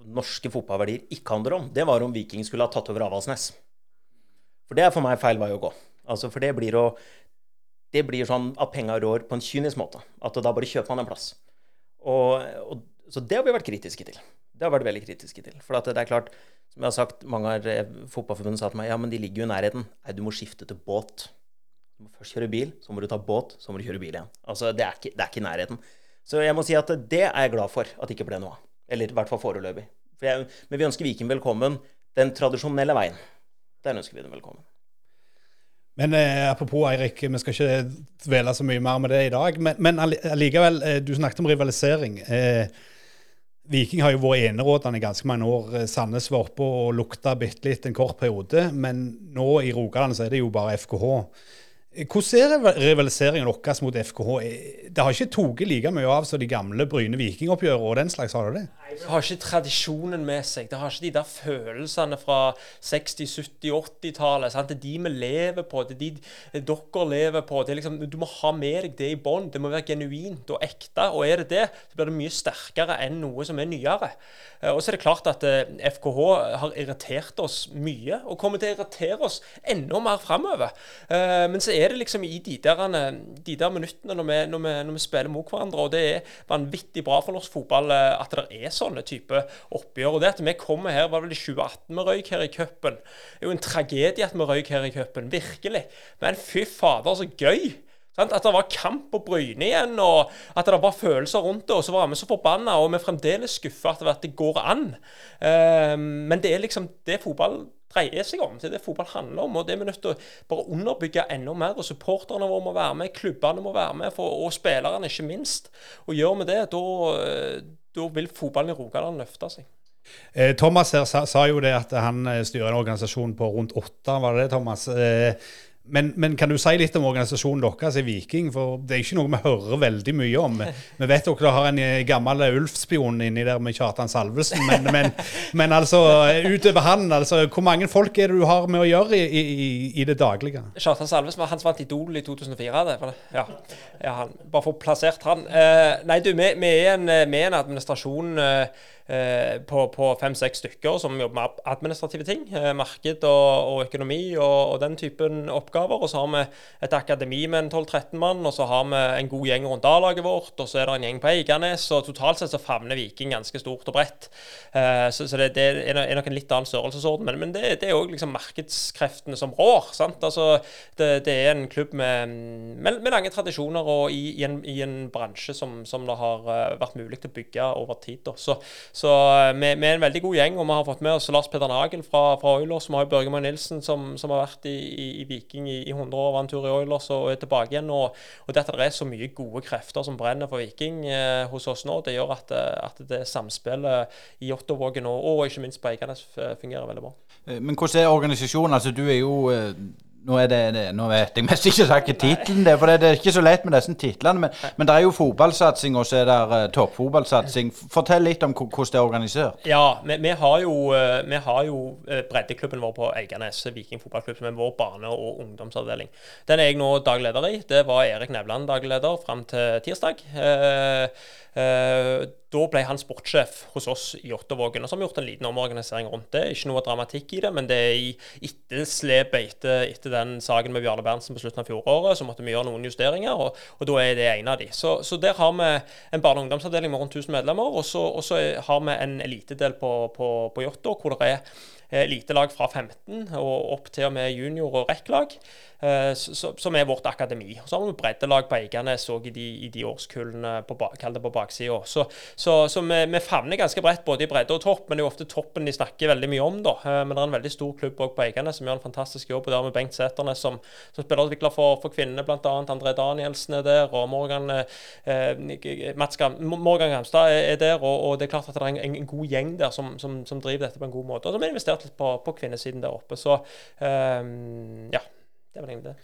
norske fotballverdier ikke handler om, det var om Viking skulle ha tatt over Avaldsnes. For det er for meg feil vei å gå. Altså, for det blir å det blir sånn at penga rår på en kynisk måte. At da bare kjøper man en plass. Og, og, så det har vi vært kritiske til. Det har vært veldig kritiske til. For det er klart, som jeg har sagt, mange av fotballforbundet sa til meg ja, men de ligger jo i nærheten. Nei, du må skifte til båt. Du må først kjøre bil, så må du ta båt, så må du kjøre bil igjen. Altså, det er ikke, det er ikke nærheten. Så jeg må si at det er jeg glad for at det ikke ble noe av. Eller i hvert fall foreløpig. For men vi ønsker Viking velkommen den tradisjonelle veien. Den ønsker vi den velkommen.
Men eh, apropos Eirik, vi skal ikke dvele så mye mer med det i dag. Men, men allikevel, eh, du snakket om rivalisering. Eh, Viking har jo vært enerådende i ganske mange år. Sandnes var oppe og lukta bitte litt en kort periode. Men nå i Rogaland så er det jo bare FKH. Hvordan er rivaliseringen deres mot FKH? Det har ikke tatt like mye av som de gamle Bryne-Viking-oppgjørene og den slags, har det det?
Det har ikke tradisjonen med seg. Det har ikke de der følelsene fra 60-, 70-, 80-tallet. Det er de vi lever på. Det er de dere lever på. Liksom, du må ha med deg det i bånd. Det må være genuint og ekte. Og er det det, så blir det mye sterkere enn noe som er nyere. Eh, og så er det klart at FKH eh, har irritert oss mye, og kommer til å irritere oss enda mer framover. Eh, men så er det liksom i de der, de der minuttene når vi, når, vi, når vi, spiller mot hverandre. Og det er vanvittig bra for norsk fotball at det er sånne type oppgjør. Og det at vi kommer her, var vel i 2018 vi røyk her i cupen. Er jo en tragedie at vi røyk her i cupen. Virkelig. Men fy fader, så gøy. At det var kamp på Bryne igjen, og at det var følelser rundt det. Og så var vi så forbanna, og vi er fremdeles skuffa at det går an. Uh, men det er liksom det fotball dreier seg om. Det er det fotball handler om. og Det er vi nødt til å bare underbygge enda mer. og Supporterne våre må være med, klubbene må være med, for, og spillerne ikke minst. Og Gjør vi det, da vil fotballen i Rogaland løfte seg.
Eh, Thomas her sa, sa, jo det at han eh, styrer en organisasjon på rundt åtte, var det det, Thomas? Eh, men, men, kan du si litt om organisasjonen deres i Viking? For det er ikke noe vi hører veldig mye om. Vi vet dere har en eh, gammel Ulf-spion inni der med Kjartan Salvesen, men, men, men, altså utover han, altså, hvor mange folk er det du har med å gjøre i, i, i det daglige?
Kjartan Salvesen han vant Idol i 2004. Det, ja. ja han, bare for å plassert han. Uh, nei, du, vi, er en, en administrasjon uh, Eh, på, på fem-seks stykker som jobber med administrative ting. Eh, marked og, og økonomi og, og, den typen oppgaver. Og så har vi et akademi med en 12-13 mann, og så har vi en god gjeng rundt A-laget vårt, og så er det en gjeng på Eiganes. Og totalt sett så favner Viking ganske stort og bredt. Eh, så, så det, det, er nok en litt annen størrelsesorden. Men, men det, det er òg liksom markedskreftene som rår. sant? Altså, det, det er en klubb med, med, med lange tradisjoner og i, i, en, i en, bransje som, som, det har vært mulig til å bygge over tid. Da. Så, så eh, vi, vi, er en veldig god gjeng, og vi har fått med oss Lars Peder Nagel fra, fra Oilers. Vi har Børge Nilsen som, som, har vært i, i, i Viking i, i, 100 år, var en tur i Oilers og er tilbake igjen. Og, og det at det er så mye gode krefter som brenner for Viking eh, hos oss nå, det gjør at, eh, at det samspillet i Ottovågen, og, og ikke minst på Eiganes fungerer veldig bra.
Eh, men hvordan er organisasjonen? Altså, du er jo nå, er det, nå vet jeg mest ikke sagt tittelen, det, for det, er ikke så lett med disse titlene. Men, men, det er jo fotballsatsing, og så er det uh, toppfotballsatsing. Fortell litt om hvordan det er organisert.
Ja, vi, vi har jo, uh, vi har jo uh, breddeklubben vår på Eiganes, Viking fotballklubb, som er vår barne- og ungdomsavdeling. Den er jeg nå dagleder i. Det var Erik Nevland dagleder leder fram til tirsdag. Uh, da ble han sportssjef hos oss i Ottavågen. Og så har vi gjort en liten omorganisering rundt det. Ikke noe dramatikk i det, men det er i etterslepet etter, etter, den saken med Bjarne Berntsen på slutten av fjoråret, så måtte vi gjøre noen justeringer, og, og da er det en av de. Så, så der har vi en barne- og ungdomsavdeling med rundt 1000 medlemmer, og så, og så har vi en elitedel på, på, på Jåttå hvor det er elitelag fra 15 og opp til og med junior- og rekklag. Eh, som er vårt akademi. Så har vi breddelag på Eiganes òg i, i, de årskullene, på, kall på baksida. Så, så, så vi, vi, favner ganske bredt både i bredde og topp, men det er jo ofte toppen de snakker veldig mye om. da. Eh, men det er en veldig stor klubb òg på Eiganes som gjør en fantastisk jobb. og Der med Bengt Sæternes som, som spillerutvikler for, for kvinnene, bl.a. André Danielsen er der, og Morgan, eh, Mats Morgan Gamstad er der. Og, og, det er klart at det er en, en god gjeng der som, som, som, driver dette på en god måte. Og som har investert litt på, på kvinnesiden der oppe. Så eh, ja. Det var egentlig det.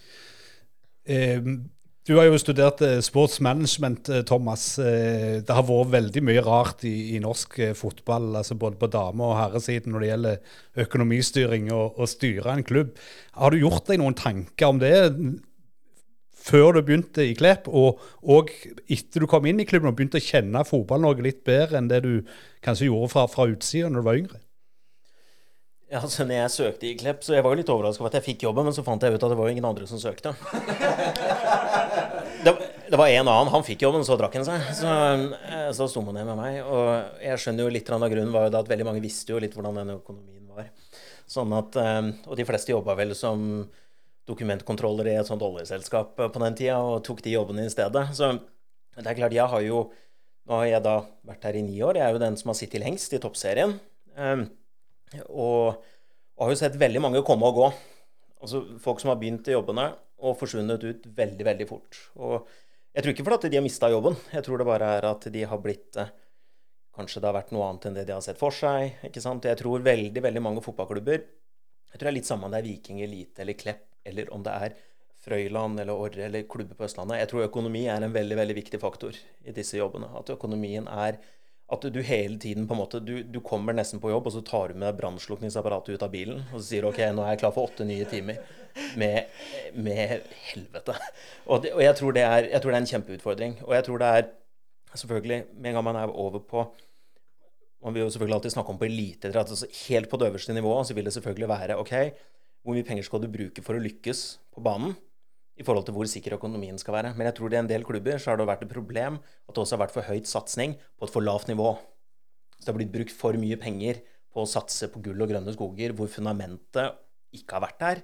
Eh, du har jo studert eh, sportsmanagement, eh, Thomas. Eh, det har vært veldig mye rart i, i norsk fotball, altså både på dame- og herresiden når det gjelder økonomistyring og å styre en klubb. Har du gjort deg noen tanker om det før du begynte i Klepp, og, og etter du kom inn i klubben og begynte å kjenne fotball-Norge litt bedre enn det du kanskje gjorde fra, fra utsida når du var yngre?
Ja, altså når jeg søkte i Klepp, så jeg var jo litt overraska over at jeg fikk jobben, men så fant jeg ut at det var jo ingen andre som søkte. Det, det var en annen. Han fikk jobben, så drakk han seg. Så, eh, så sto man ned med meg. Og jeg skjønner jo litt av grunnen var jo da at veldig mange visste jo litt hvordan den økonomien var. Sånn at, eh, Og de fleste jobba vel som dokumentkontroller i et sånt oljeselskap på den tida, og tok de jobbene i stedet. Så det er klart, jeg har jo Nå har jeg da vært her i ni år. Jeg er jo den som har sittet lengst i toppserien. Og, og, har jo sett veldig mange komme og gå. Altså Folk som har begynt i jobbene og forsvunnet ut veldig, veldig fort. Og jeg tror ikke fordi de har mista jobben. Jeg tror det bare er at de har blitt eh, Kanskje det har vært noe annet enn det de har sett for seg. ikke sant? Jeg tror veldig veldig mange fotballklubber Jeg tror det er litt samme om det er Viking, Elite eller Klepp, eller om det er Frøyland eller Orre eller klubber på Østlandet. Jeg tror økonomi er en veldig veldig viktig faktor i disse jobbene. At økonomien er at du hele tiden på en måte, du, du, kommer nesten på jobb, og så tar du med brannslukningsapparatet ut av bilen og så sier du, OK, nå er jeg klar for åtte nye timer med, med helvete. Og, det, og jeg, tror er, jeg, tror det er, en kjempeutfordring. Og jeg tror det er selvfølgelig Med en gang man er over på Man vil jo selvfølgelig alltid snakke om på eliteidrett. Altså helt på det øverste nivået så vil det selvfølgelig være OK, hvor mye penger skal du bruke for å lykkes på banen? I forhold til hvor sikker økonomien skal være. Men jeg tror det i en del klubber så har det vært et problem at det også har vært for høyt satsing på et for lavt nivå. Så det har blitt brukt for mye penger på å satse på gull og grønne skoger hvor fundamentet ikke har vært der,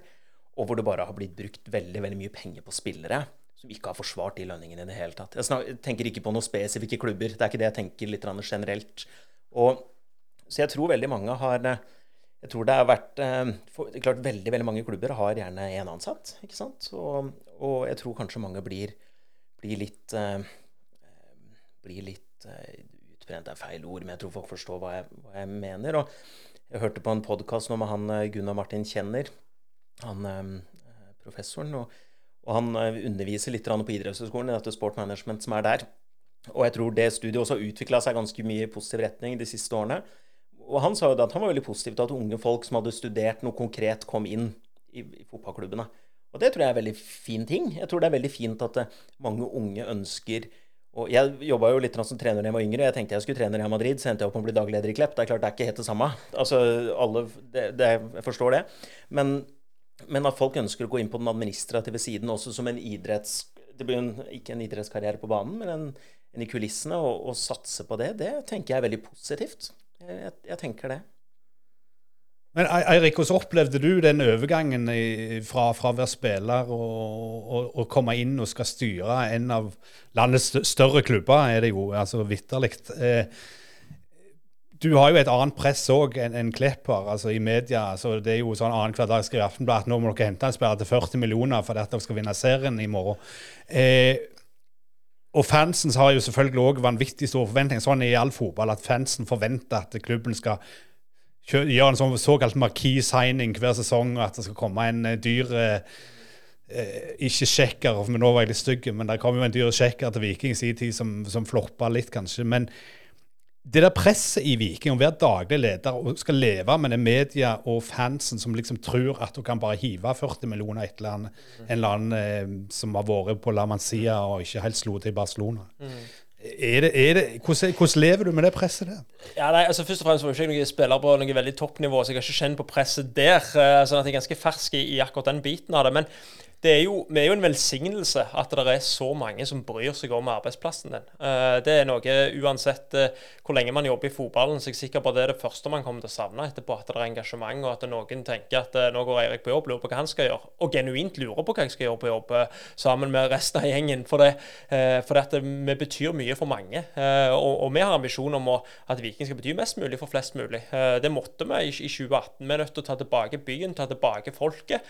og hvor det bare har blitt brukt veldig, veldig mye penger på spillere som ikke har forsvart de lønningene i det hele tatt. Jeg tenker ikke på noen spesifikke klubber. Det er ikke det jeg tenker litt generelt. Og, så jeg tror veldig mange har jeg tror det har vært eh, for, klart Veldig veldig mange klubber har gjerne én ansatt. ikke sant? Og, og, jeg tror kanskje mange blir, blir litt uh, blir litt uh, utbrent er feil ord, men jeg tror folk forstår hva jeg, hva jeg mener. og Jeg hørte på en podkast nå med han Gunnar Martin Kjenner, han uh, professoren. og, og han underviser litt på idrettshøyskolen i dette Sport Management som er der. Og jeg tror det studiet også har utvikla seg ganske mye i positiv retning de siste årene. Og han sa jo at han var veldig positiv til at unge folk som hadde studert noe konkret, kom inn i, i fotballklubbene. Og det tror jeg er en veldig fin ting. Jeg tror det er veldig fint at eh, mange unge ønsker og Jeg jobba jo litt som trener da jeg var yngre. Jeg tenkte jeg skulle trene Real Madrid, så endte jeg opp med å bli dagleder i Klepp. Det er klart det er ikke helt det samme. Altså, alle, det, det, Jeg forstår det. Men, men, at folk ønsker å gå inn på den administrative siden også som en idretts... Det blir en, ikke en idrettskarriere på banen, men en, en i kulissene, og, og satse på det, det tenker jeg er veldig positivt. Jeg, jeg tenker det.
Men Eirik, hvordan opplevde du den overgangen fra, fra å være spiller og, og, komme inn og skal styre en av landets større klubber, er det jo altså vitterlig. Eh, du har jo et annet press òg enn en Klepp har, altså i media. altså Det er jo sånn annenhver dag skriver Aftenbladet at nå må dere hente en spiller til 40 millioner for at dere skal vinne serien i morgen. Eh, og fansen har jo selvfølgelig òg vanvittig store forventninger. Sånn i all fotball at fansen forventer at klubben skal gjøre en sånn såkalt marquis-signing hver sesong, og at det skal komme en uh, dyr eh, Ikke sjekker, for nå var jeg litt stygg, men det kom jo en dyr sjekker til Viking i sin tid som, som floppa litt, kanskje. men det der presset i Viking om å være daglig leder og skal leve med det media og fansen som liksom tror at du kan bare hive 40 millioner et eller annet, en eller annen eh, som har vært på La Mancia og ikke helt slo til i Barcelona. Mm. Er det, er det, hvordan, hvordan, lever du med det presset der?
Ja, nei, altså Først og fremst var jeg ikke noen spiller på noe veldig toppnivå, så jeg har ikke kjent på presset der. Uh, sånn at jeg er ganske fersk i, i akkurat den biten av det. Men det er jo, vi er jo en velsignelse at det er så mange som bryr seg om arbeidsplassen din. Eh, det er noe uansett eh, hvor lenge man jobber i fotballen, så jeg er sikker på at det er det første man kommer til å savne etterpå. At det er engasjement, og at noen tenker at eh, nå går Eirik på jobb, lurer på hva han skal gjøre. Og genuint lurer på hva jeg skal gjøre på jobb, sammen med resten av gjengen. For det, for det vi betyr mye for mange. Og, og vi har ambisjon om at Viking skal bety mest mulig for flest mulig. Det måtte vi i 2018. Vi er nødt til å ta tilbake byen, ta tilbake folket.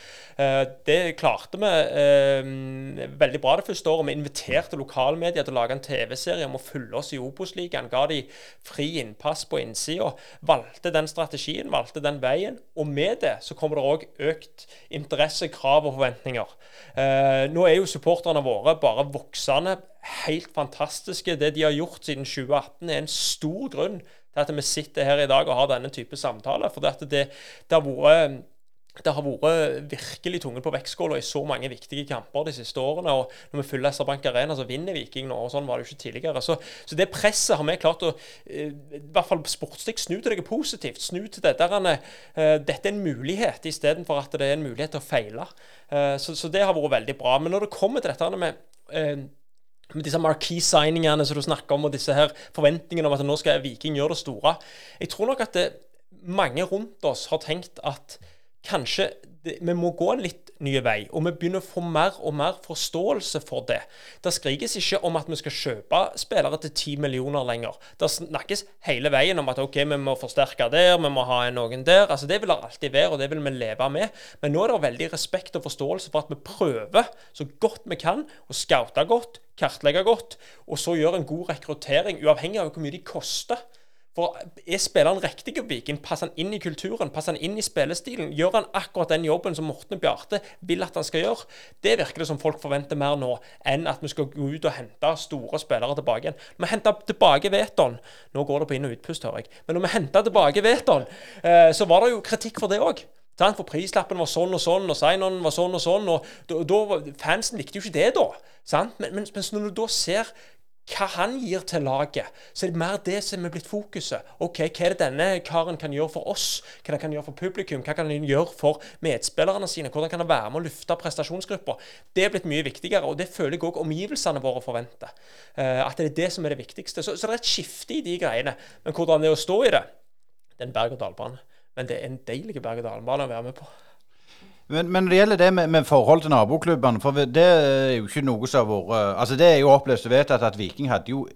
Det klarte vi vi eh, veldig bra det første året. Vi inviterte lokalmedia til å lage en TV-serie om å følge oss i Obos-ligaen. Ga de fri innpass på innsida. Valgte den strategien, valgte den veien. Og med det så kommer det òg økt interesse, krav og forventninger. Eh, nå er jo supporterne våre bare voksende. Helt fantastiske. Det de har gjort siden 2018 er en stor grunn til at vi sitter her i dag og har denne type samtaler. For det, det, det har vært det har vært virkelig tungen på vektskåla i så mange viktige kamper de siste årene. og Når vi fyller SR-Bank Arena, så vinner Viking nå. og Sånn var det jo ikke tidligere. Så, så det presset har vi klart å eh, i hvert fall sportslig snu til det positivt. Snu til det der uh, dette er en mulighet, istedenfor at det er en mulighet til å feile. Uh, så, så, det har vært veldig bra. Men når det kommer til dette med med disse marquee-signingene som du snakker om, og disse her forventningene om at nå skal Viking gjøre det store Jeg tror nok at det, mange rundt oss har tenkt at kanskje det, vi må gå en litt ny vei, og vi begynner å få mer og mer forståelse for det. Det skrikes ikke om at vi skal kjøpe spillere til 10 millioner lenger. Det snakkes hele veien om at ok, vi må forsterke der, vi må ha noen der. Altså Det vil det alltid være, og det vil vi leve med. Men nå er det veldig respekt og forståelse for at vi prøver så godt vi kan å scoute godt, kartlegge godt, og så gjøre en god rekruttering, uavhengig av hvor mye de koster. For Er spilleren riktig på Viking? Passer han inn i kulturen? Passer han inn i spillestilen? Gjør han akkurat den jobben som Morten Bjarte vil at han skal gjøre? Det virker det som folk forventer mer nå, enn at vi skal gå ut og hente store spillere tilbake igjen. Vi henta tilbake Veton. Nå går det på inn- og utpust, hører jeg. Men når vi henta tilbake Veton, eh, så var det jo kritikk for det òg. For prislappen var sånn og sånn, og sign-on var sånn og sånn. og da, Fansen likte jo ikke det, da. Men, men, mens når du da ser hva han gir til laget, så er det mer det som er blitt fokuset. Ok, Hva er det denne karen kan gjøre for oss? Hva kan gjøre for publikum? Hva kan han gjøre for medspillerne sine? Hvordan kan han være med å lufte prestasjonsgruppa? Det er blitt mye viktigere, og det føler jeg òg omgivelsene våre forventer. Uh, at det er det som er det viktigste. Så, så, det er et skifte i de greiene. Men hvordan det er å stå i det, det er en berg-og-dal-bane. Men det er en deilig berg-og-dal-bane å være med på.
Men, men, når det gjelder det med, med forhold til naboklubbene For det er jo ikke noe som har vært Altså Det er jo opplevd og vedtatt at Viking hadde jo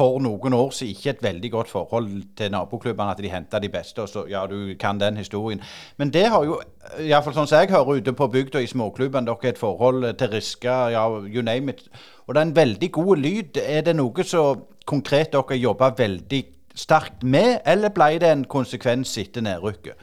for noen år siden ikke et veldig godt forhold til naboklubbene. At de henta de beste. og så, Ja, du kan den historien. Men det har jo, iallfall sånn som jeg hører ute på bygda i småklubbene, dere et forhold til Riska, ja, you name it. Og det er en veldig god lyd. Er det noe så konkret dere jobber veldig sterkt med, eller ble det en konsekvens etter nedrykket?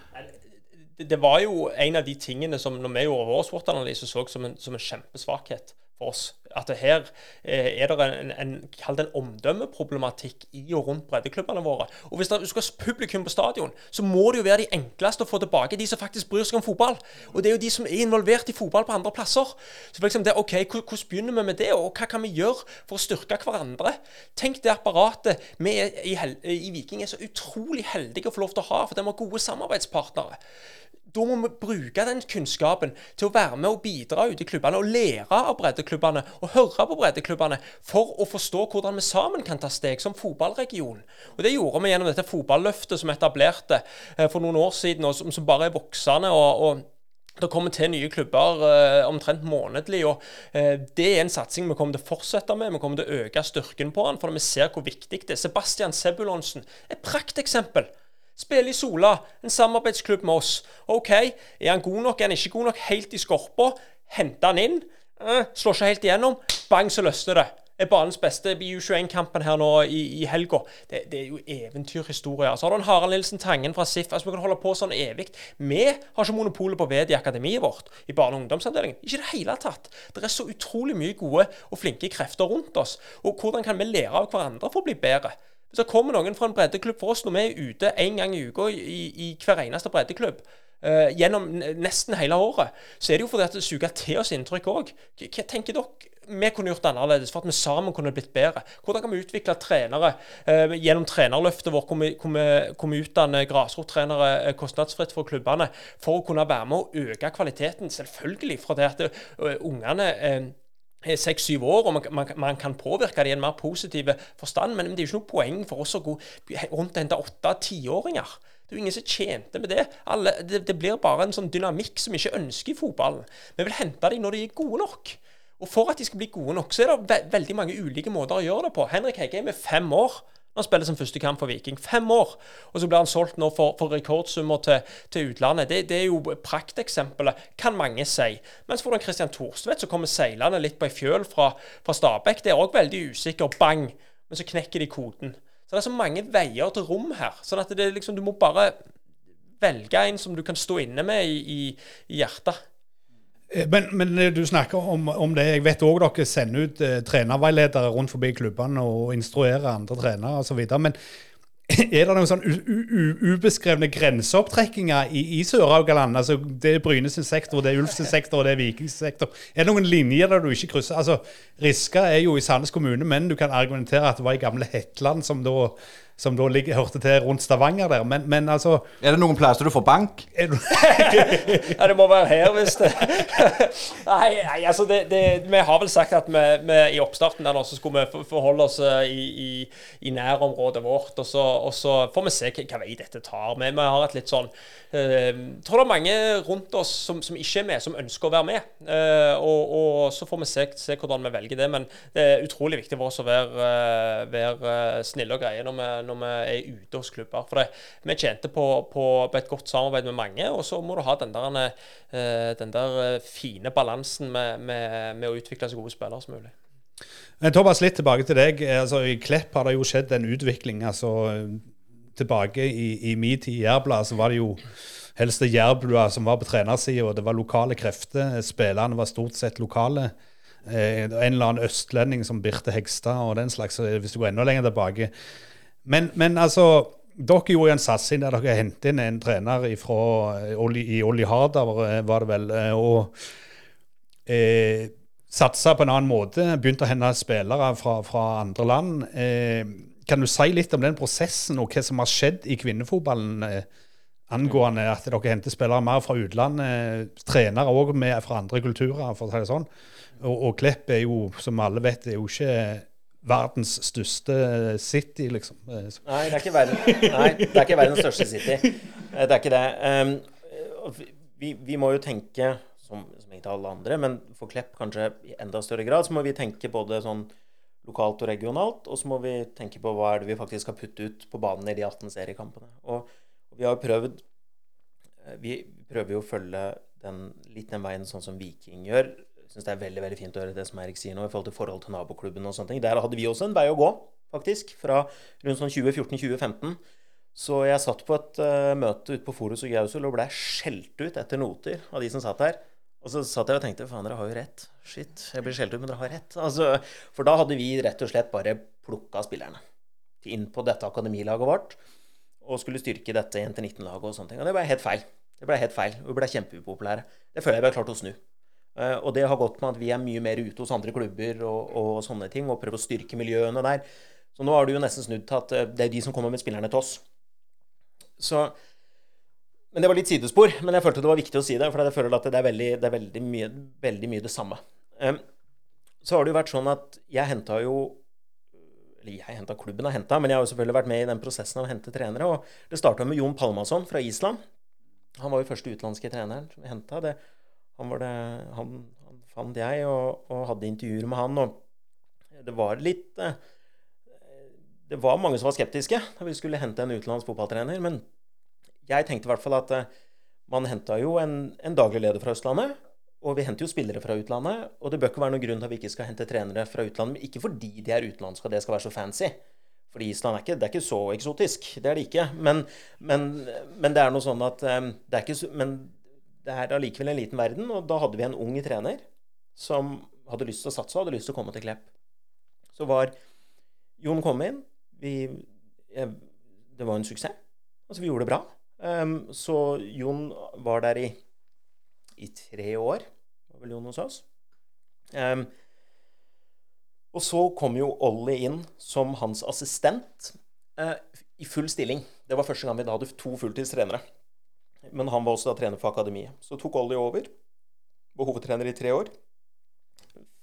Det, var jo en av de tingene som når vi gjorde vår SWOT-analyse, så som en, som en kjempesvakhet for oss. At her eh, er det en, en, en omdømmeproblematikk i og rundt breddeklubbene våre. Og Hvis du skal ha publikum på stadion, så må det jo være de enkleste å få tilbake. De som faktisk bryr seg om fotball. Og det er jo de som er involvert i fotball på andre plasser. Så for det, ok, Hvordan begynner vi med det, og hva kan vi gjøre for å styrke hverandre? Tenk det apparatet vi i, i Viking er så utrolig heldige å få lov til å ha, for de har gode samarbeidspartnere da må vi bruke den kunnskapen til å være med og bidra ute i klubbene og lære av breddeklubbene og høre på breddeklubbene for å forstå hvordan vi sammen kan ta steg som fotballregion. Og Det gjorde vi gjennom dette fotballøftet som vi etablerte eh, for noen år siden, og som, bare er voksende. og, og det kommer til nye klubber eh, omtrent månedlig. og eh, Det er en satsing vi kommer til å fortsette med. Vi kommer til å øke styrken på den, for vi ser hvor viktig det er. Sebastian Sebulonsen, et prakteksempel. Spiller i Sola, en samarbeidsklubb med oss. OK, er han god nok? Er han ikke god nok? Helt i skorpa. Henter han inn. Eh, slår ikke helt igjennom. Bang, så løsner det. Er banens beste i U21-kampen her nå i, i helga. Det, det, er jo eventyrhistorier. Så har du en Harald Nilsen Tangen fra SIF. altså Vi kan holde på sånn evig. Vi har ikke monopolet på ved i akademiet vårt, i barne- og ungdomsavdelingen. Ikke i det hele tatt. Det er så utrolig mye gode og flinke krefter rundt oss. Og hvordan kan vi lære av hverandre for å bli bedre? Hvis det kommer noen fra en breddeklubb for oss når vi er ute en gang i uka i, i hver eneste breddeklubb, uh, gjennom nesten hele året, så er det jo fordi at det suger til oss inntrykk òg. Hva tenker dere vi kunne gjort annerledes for at vi sammen kunne blitt bedre? Hvordan kan vi utvikle trenere uh, gjennom trenerløftet vårt, hvor vi, hvor vi utdanner grasrottrenere eh, kostnadsfritt for klubbene, for å kunne være med å øke kvaliteten? Selvfølgelig fordi at ungene seks-syv år, og man, man, man, kan påvirke det i en mer positiv forstand. Men, men, det er jo ikke noe poeng for oss å gå rundt og hente åtte-tiåringer. Det er jo ingen som tjente med det. Alle, det. det. blir bare en sånn dynamikk som vi ikke ønsker i fotballen. Vi vil hente dem når de er gode nok. Og for at de skal bli gode nok, så er det ve veldig mange ulike måter å gjøre det på. Henrik Heggheim er fem år. Han spiller sin første kamp for Viking. Fem år! Og så blir han solgt nå for, for rekordsummer til, til, utlandet. Det, det er jo prakteksempelet, kan mange si. Mens for Christian Thorstvedt som kommer seilende litt på ei fjøl fra, fra Stabæk. Det er òg veldig usikker. Bang! Men så knekker de koden. Så det er så mange veier til rom her. sånn at det liksom, du må bare velge en som du kan stå inne med i, i, i hjertet.
Eh, men, men, du snakker om, om, det. Jeg vet òg dere sender ut eh, trenerveiledere rundt forbi klubbene og instruerer andre trenere osv. Men er det noen sånn ubeskrevne grenseopptrekkinger i, i Sør-Haugaland? Altså, det er Bryne sektor, det er Ulf sektor, og det er Vikings sektor. Er det noen linjer der du ikke krysser? Altså, Riska er jo i Sandnes kommune, men du kan argumentere at det var i gamle Hetland som da som da ligger, hørte til rundt Stavanger der. Men, men, altså
Er det noen plasser du får bank?
ja, det må være her, hvis det Nei, nei altså det, det, vi har vel sagt at vi, vi i oppstarten der nå så skulle vi forholde oss eh, i, i, i nærområdet vårt. Og så, og så, får vi se hva vei dette tar. Men vi har et litt sånn jeg uh, tror det er mange rundt oss som, som, ikke er med, som ønsker å være med. Uh, og, og, så får vi se, se, hvordan vi velger det. Men det er utrolig viktig for oss å være, uh, være snille og greie når vi når vi er ute hos klubber. For det, vi tjente på, på, på, et godt samarbeid med mange, og så må du ha den der, eh, den der eh, fine balansen med, med, med, å utvikle så gode spillere som mulig.
Men Thomas, litt tilbake til deg. Altså, I Klepp har det jo skjedd en utvikling. altså Tilbake i, i min tid i Jærbladet så var det jo helst det som var på trenersida, og det var lokale krefter. Spillerne var stort sett lokale. Eh, en eller annen østlending som Birte Hegstad og den slags, hvis du går enda lenger tilbake. Men, men altså dere gjorde en satsing der dere hentet inn en trener ifra, eh, i Olli Harder, var det vel, eh, og eh, satsa på en annen måte. Begynte å hente spillere fra, fra andre land. Eh, kan du si litt om den prosessen og hva som har skjedd i kvinnefotballen eh, angående at dere henter spillere mer fra utlandet? Trenere òg fra andre kulturer, for å si det sånn. Og, og Klepp er jo, som alle vet, er jo ikke verdens største city, liksom.
Nei, det er ikke, verden, nei, det er ikke verdens største city. Det er ikke det. Um, vi, vi, må jo tenke, som, som egentlig alle andre, men for Klepp kanskje i enda større grad, så må vi tenke både sånn lokalt og regionalt, og så må vi tenke på hva er det vi faktisk skal putte ut på banen i de 18 seriekampene. Og, og vi har jo prøvd eh, Vi prøver jo å følge den, litt den veien sånn som Viking gjør syns det er veldig veldig fint å høre det som Erik sier nå, i forhold til forhold til naboklubben og sånne ting. Der hadde vi også en vei å gå, faktisk, fra rundt sånn 2014-2015. Så jeg satt på et uh, møte ute på Forus og Gausul og ble skjelt ut etter noter av de som satt der. Og så satt jeg og tenkte faen, dere har jo rett. Shit, jeg blir skjelt ut, men dere har rett. Altså, for da hadde vi rett og slett bare plukka spillerne inn på dette akademilaget vårt og skulle styrke dette 1-19-laget og sånne ting. Og det ble helt feil. Det ble helt feil. Vi ble kjempeupopulære. Det føler jeg vi har klart å snu. Eh, og det har gått med at vi er mye mer ute hos andre klubber og, og sånne ting, og prøver å styrke miljøene der. Så nå har du jo nesten snudd til at eh, det er de som kommer med spillerne til oss. Så Men det var litt sidespor. Men jeg følte det var viktig å si det, for jeg føler at det er veldig, det er veldig, mye, veldig mye, det samme. Um, så har det jo vært sånn at jeg henta jo Eller jeg henta klubben har henta, men jeg har jo selvfølgelig vært med i den prosessen av å hente trenere. Og det starta med Jon Palmason fra Island. Han var jo første utenlandske treneren som vi henta. Han, det, han, han fant jeg, og, og, hadde intervjuer med han. Og det var litt eh, Det var mange som var skeptiske da vi skulle hente en utenlandsk fotballtrener. Men jeg tenkte i hvert fall at eh, man henta jo en, en daglig leder fra Østlandet. Og vi henter jo spillere fra utlandet. Og det bør ikke være noen grunn til at vi ikke skal hente trenere fra utlandet. Ikke fordi de er utenlandske og det skal være så fancy. Fordi Island er ikke, er ikke så eksotisk. Det er det ikke. Men, men, men det er noe sånn at um, det er ikke, Men det er allikevel en liten verden, og da hadde vi en ung trener som hadde lyst til å satse og hadde lyst til å komme til Klepp. Så var Jon kom inn. Vi, jeg, det var en suksess. Altså, vi gjorde det bra. Um, så Jon var der i, i tre år, var vel Jon hos oss. Um, Og så kom jo Ollie inn som hans assistent uh, i full stilling. Det var første gang vi da hadde to fulltidstrenere. Men han var også da trener for akademiet. Så tok Ollie over. Var hovedtrener i tre år.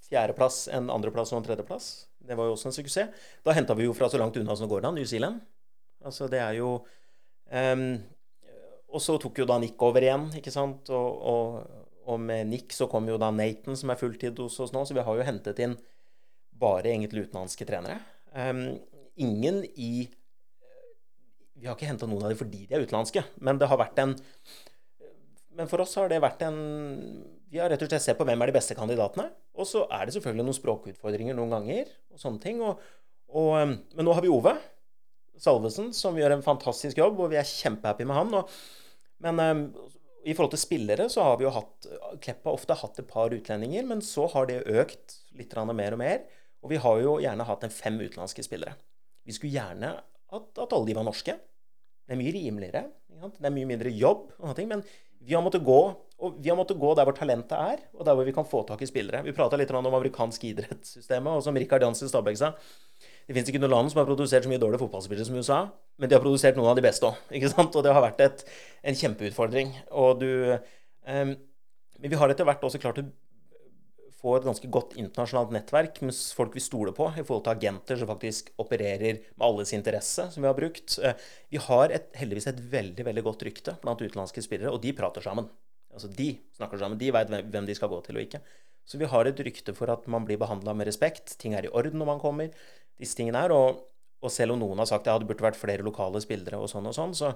Fjerdeplass, en andreplass og en tredjeplass. Det var jo også en suksess. Da henta vi jo fra så langt unna som det går an, New Zealand. Altså det er jo um, Og så tok jo da Nick over igjen, ikke sant. Og, og, og, med Nick så kom jo da Nathan, som er fulltid hos oss nå. Så vi har jo hentet inn bare egentlig utenlandske trenere. Um, ingen i Vi har ikke henta noen av dem fordi de er utenlandske, men det har vært en Men for oss har det vært en Vi har rett og slett sett på hvem er de beste kandidatene. Og så er det selvfølgelig noen språkutfordringer noen ganger, og sånne ting. Og, og, men nå har vi Ove Salvesen, som gjør en fantastisk jobb, og vi er kjempehappy med han. Og, men um, i forhold til spillere så har vi jo hatt Kleppa ofte hatt et par utlendinger, men så har det økt litt mer og mer. Og vi har jo gjerne hatt en fem utenlandske spillere. Vi skulle gjerne at, at alle de var norske. Det er mye rimeligere. Det er mye mindre jobb, ting, men vi har gå vi har måttet gå der hvor talentet er, og der hvor vi kan få tak i spillere. Vi prata litt om amerikansk idrettssystemet, og som Rikard Jansen Stabæk sa Det fins ikke noe land som har produsert så mye dårlige fotballspillere som USA, men de har produsert noen av de beste òg. Og det har vært et, en kjempeutfordring. Du um, Men vi har etter hvert også klart å få et ganske godt internasjonalt nettverk med folk vi stoler på, i forhold til agenter som faktisk opererer med alles interesse, som vi har brukt. Eh, vi har et, heldigvis et veldig veldig godt rykte blant utenlandske spillere, og de prater sammen. Altså De snakker sammen, de veit hvem de skal gå til og ikke. Så vi har et rykte for at man blir behandla med respekt. Ting er i orden når man kommer. Disse tingene her, og og selv om noen har sagt at ja, det burde vært flere lokale spillere, og sånn og sånn, så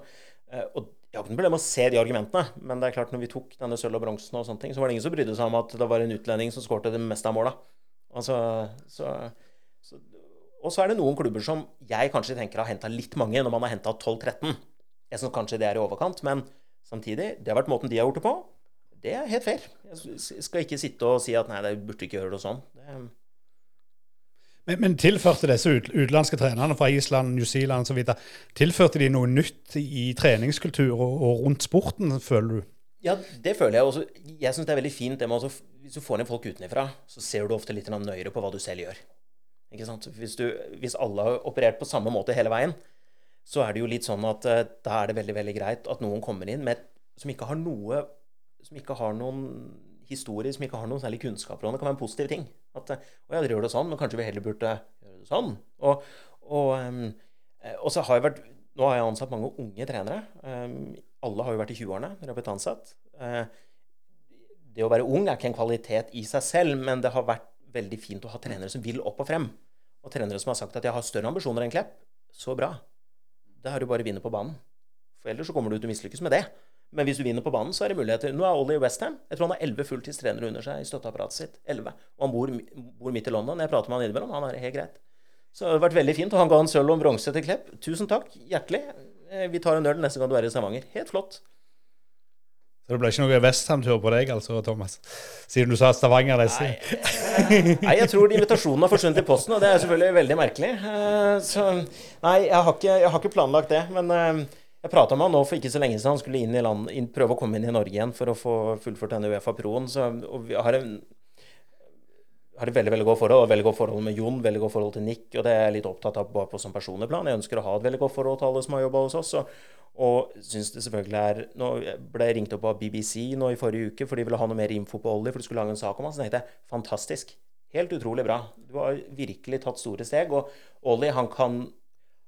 eh, Og jeg har ikke noe problem med å se de argumentene, men det er klart når vi tok denne sølv og bronsen og sånne ting, så var det ingen som brydde seg om at det var en utlending som skårte det meste av måla. Altså, så, så, og så er det noen klubber som jeg kanskje tenker har henta litt mange, når man har henta 12-13. Jeg syns kanskje det er i overkant, men samtidig, det har vært måten de har gjort det på. Det er helt fair. Jeg skal ikke sitte og si at nei, det burde ikke gjøre det sånn. Det,
men, men, tilførte disse ut, utenlandske trenerne fra Island, New Zealand osv. Tilførte de noe nytt i treningskultur og, og, rundt sporten, føler du?
Ja, det føler jeg også. Jeg syns det er veldig fint det med også, Hvis du får ned folk utenfra, så ser du ofte litt nøyere på hva du selv gjør. Ikke sant? Hvis, du, hvis alle har operert på samme måte hele veien, så er det jo litt sånn at uh, da er det veldig veldig greit at noen kommer inn med, som ikke har noe Som ikke har noen historie som ikke har noen særlig kunnskaper om. Det kan være en positiv ting. At å ja, dere gjør det sånn, men kanskje vi heller burde gjøre det sånn. Og, og, um, og så har jeg vært Nå har jeg ansatt mange unge trenere. Um, alle har jo vært i 20-årene når de har blitt ansatt. Uh, det å være ung er ikke en kvalitet i seg selv, men det har vært veldig fint å ha trenere som vil opp og frem. Og trenere som har sagt at jeg har større ambisjoner enn Klepp. Så bra. Da har du bare vinner på banen. For ellers så kommer du til å mislykkes med det. Men hvis du vinner på banen, så er det muligheter. Nå er Ollie i Westham. Jeg tror han har elleve fulltidstrenere under seg i støtteapparatet sitt. 11. Og han bor, bor, midt i London. Jeg prater med han innimellom. Han er helt greit. Så det har vært veldig fint. Og han ga en sølv og en bronse til Klepp. Tusen takk. Hjertelig. Eh, vi tar en øl neste gang du er i Stavanger. Helt flott.
Så det ble ikke noe Westham-tur på deg, altså, Thomas? Siden du sa Stavanger
Nei, nei, jeg tror invitasjonen har forsvunnet i posten, og det er selvfølgelig veldig merkelig. Eh, så nei, jeg har ikke, jeg har ikke planlagt det. Men eh, jeg prata med han nå for ikke så lenge siden. Han skulle inn i land, inn, prøve å komme inn i Norge igjen for å få fullført denne Uefa Pro-en. Så og vi har, en, har et veldig veldig godt forhold. Veldig godt forhold med Jon, veldig godt forhold til Nick. Og det er jeg litt opptatt av bare på sånn personlig plan. Jeg ønsker å ha et veldig godt forhold til alle som har jobba hos oss. Og, og syns det selvfølgelig er Nå ble jeg ringt opp av BBC nå i forrige uke, for de ville ha noe mer info på Ollie, for de skulle lage en sak om ham. Så tenkte jeg fantastisk. Helt utrolig bra. Du har virkelig tatt store steg. Og Ollie, han kan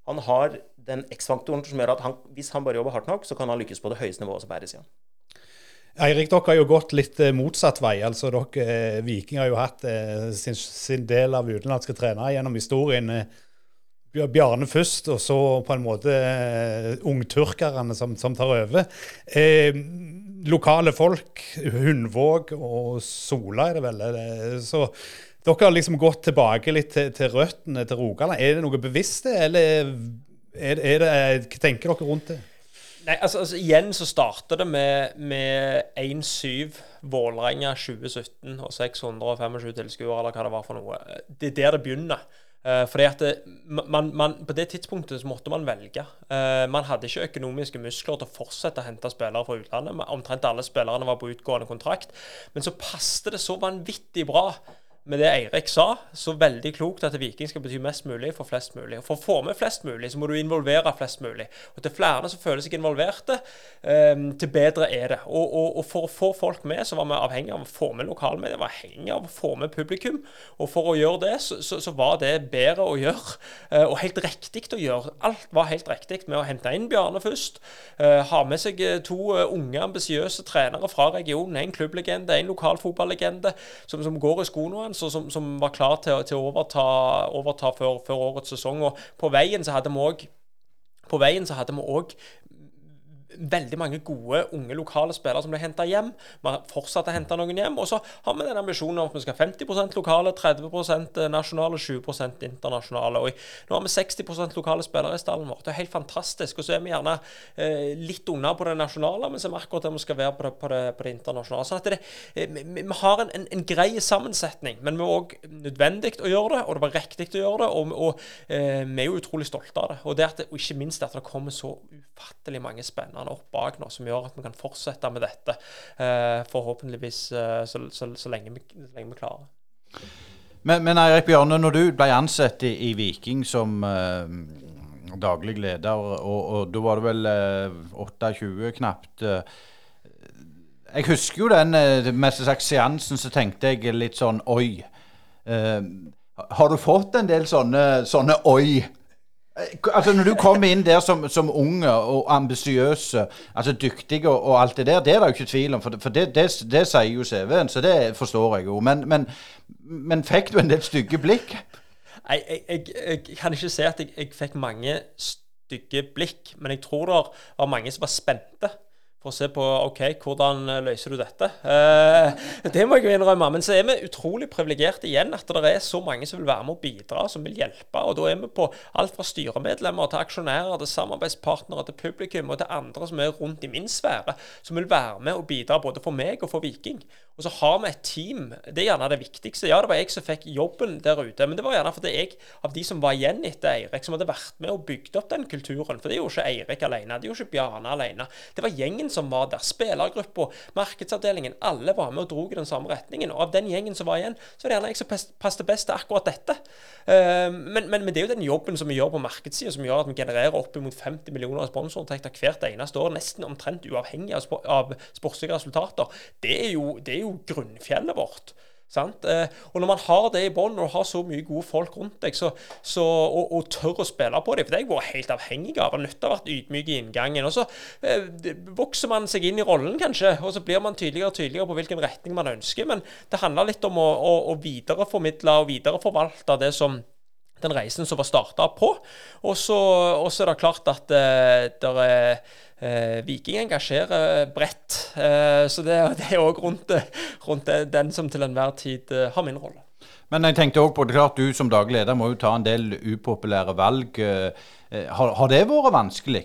han har den X-faktoren som gjør at han, hvis han bare jobber hardt nok, så kan han lykkes på det høyeste nivået som bæres igjen.
Eirik, dere har jo gått litt eh, motsatt vei. altså dere, eh, Viking har jo hatt eh, sin, sin, del av utenlandske trenere gjennom historien. Bjarne først, og så på en måte ungturkerne som, som tar over. Eh, lokale folk, Hundvåg og Sola er det vel. Så dere har liksom gått tilbake litt til, til røttene til Rogaland. Er det noe bevisst, eller er, er det, hva tenker dere rundt det?
Nei, altså, altså Igjen så starter det med, med 1-7 Vålerenga 2017 og 625 tilskuere, eller hva det var for noe. Det er der det begynner. Uh, fordi at det, man, man, På det tidspunktet så måtte man velge. Uh, man hadde ikke økonomiske muskler til å fortsette å hente spillere fra utlandet. Omtrent alle spillerne var på utgående kontrakt. Men så passet det så vanvittig bra med det Eirik sa, så veldig klokt at Viking skal bety mest mulig for flest mulig. Og For å få med flest mulig, så må du involvere flest mulig. Og til flere som føler seg involverte, um, til bedre er det. Og, og, og, for å få folk med, så var vi avhengig av å få med lokalmedia, var avhengig av å få med publikum. Og for å gjøre det, så, så, så var det bedre å gjøre, uh, og helt riktig å gjøre. Alt var helt riktig med å hente inn Bjarne først. Uh, ha med seg to uh, unge, ambisiøse trenere fra regionen. En klubblegende, en lokal fotballegende som, som går i skoene hans, som, som, var klar til, til å overta, overta før, før, årets sesong. Og på veien så hadde vi òg på veien så hadde vi òg veldig mange gode, unge lokale spillere som ble henta hjem. Vi har fortsatt å hente noen hjem. Og så har vi den ambisjonen om at vi skal ha 50% lokale, 30% nasjonale, 20% internasjonale. Og nå har vi 60% lokale spillere i stallen vår. Det er helt fantastisk. Og så er vi gjerne eh, litt unna på det nasjonale, men så er vi akkurat der vi skal være på det, på det, på det internasjonale. Sånn at det, eh, vi, vi, har en, en, en, grei sammensetning, men vi er òg nødvendig å gjøre det, og det var riktig å gjøre det. Og, og eh, vi er jo utrolig stolte av det. Og, det at, og ikke minst at det kommer så ufattelig mange spennende opp bak nå, som gjør at vi kan fortsette med dette. Eh, forhåpentligvis eh, så, så, så, lenge vi, så, lenge vi, klarer.
Men, men Eirik Bjørne, når du ble ansatt i, i Viking som eh, daglig leder, og, og, da var det vel eh, 28 knapt eh, Jeg husker jo den uh, mest sagt seansen, så tenkte jeg litt sånn oi. har du fått en del sånne, sånne oi? Eh, altså Når du kommer inn der som, som unge og ambisiøse, altså dyktige og, og, alt det der, det er det jo ikke tvil om. For, det, det, det, sier jo CV-en, så det forstår jeg jo. Men, men, men, fikk du en del stygge blikk?
Nei, jeg, jeg, jeg, kan ikke si at jeg, jeg fikk mange stygge blikk. Men jeg tror det var mange som var spente for å se på ok, hvordan eh, løser du dette. Eh, det må jeg jo innrømme. Men så er vi utrolig privilegerte igjen at det er så mange som vil være med og bidra, som vil hjelpe. Og da er vi på alt fra styremedlemmer til aksjonærer til samarbeidspartnere til publikum og til andre som er rundt i min sfære, som vil være med og bidra både for meg og for Viking. Og så har vi et team. Det er gjerne det viktigste. Ja, det var jeg som fikk jobben der ute, men det var gjerne fordi jeg, av de som var igjen etter Eirik, som hadde vært med og bygd opp den kulturen. For det er jo ikke Eirik alene, det er jo ikke Bjarne alene. Det var gjengen som var der. Spillergruppa, markedsavdelingen. Alle var med og dro i den samme retningen. Og av den gjengen som var igjen, så var det gjerne jeg som passet best til akkurat dette. Uh, men, men, men, det er jo den jobben som vi gjør på markedssida, som gjør at vi genererer oppimot 50 millioner sponsorinntekter hvert eneste år, nesten omtrent uavhengig av, av sportslige resultater. Det er jo, det er jo grunnfjellet vårt. Eh, og når man har det i bånn, og har så mye gode folk rundt deg, så, så, og, og, tør å spille på det For det har jeg vært helt avhengig av. og Nødt til å være ydmyk i inngangen. Og så eh, vokser man seg inn i rollen, kanskje, og så blir man tydeligere og tydeligere på hvilken retning man ønsker. Men det handler litt om å, å, å videreformidle og videreforvalte det som den reisen som var starta på. Og så, er det klart at eh, det er Viking engasjerer bredt. Eh, så det, det er òg rundt, rundt, den som til enhver tid eh, har min rolle.
Men jeg tenkte også på det klart, du som daglig leder må jo ta en del upopulære valg. Eh, har, har, det vært vanskelig?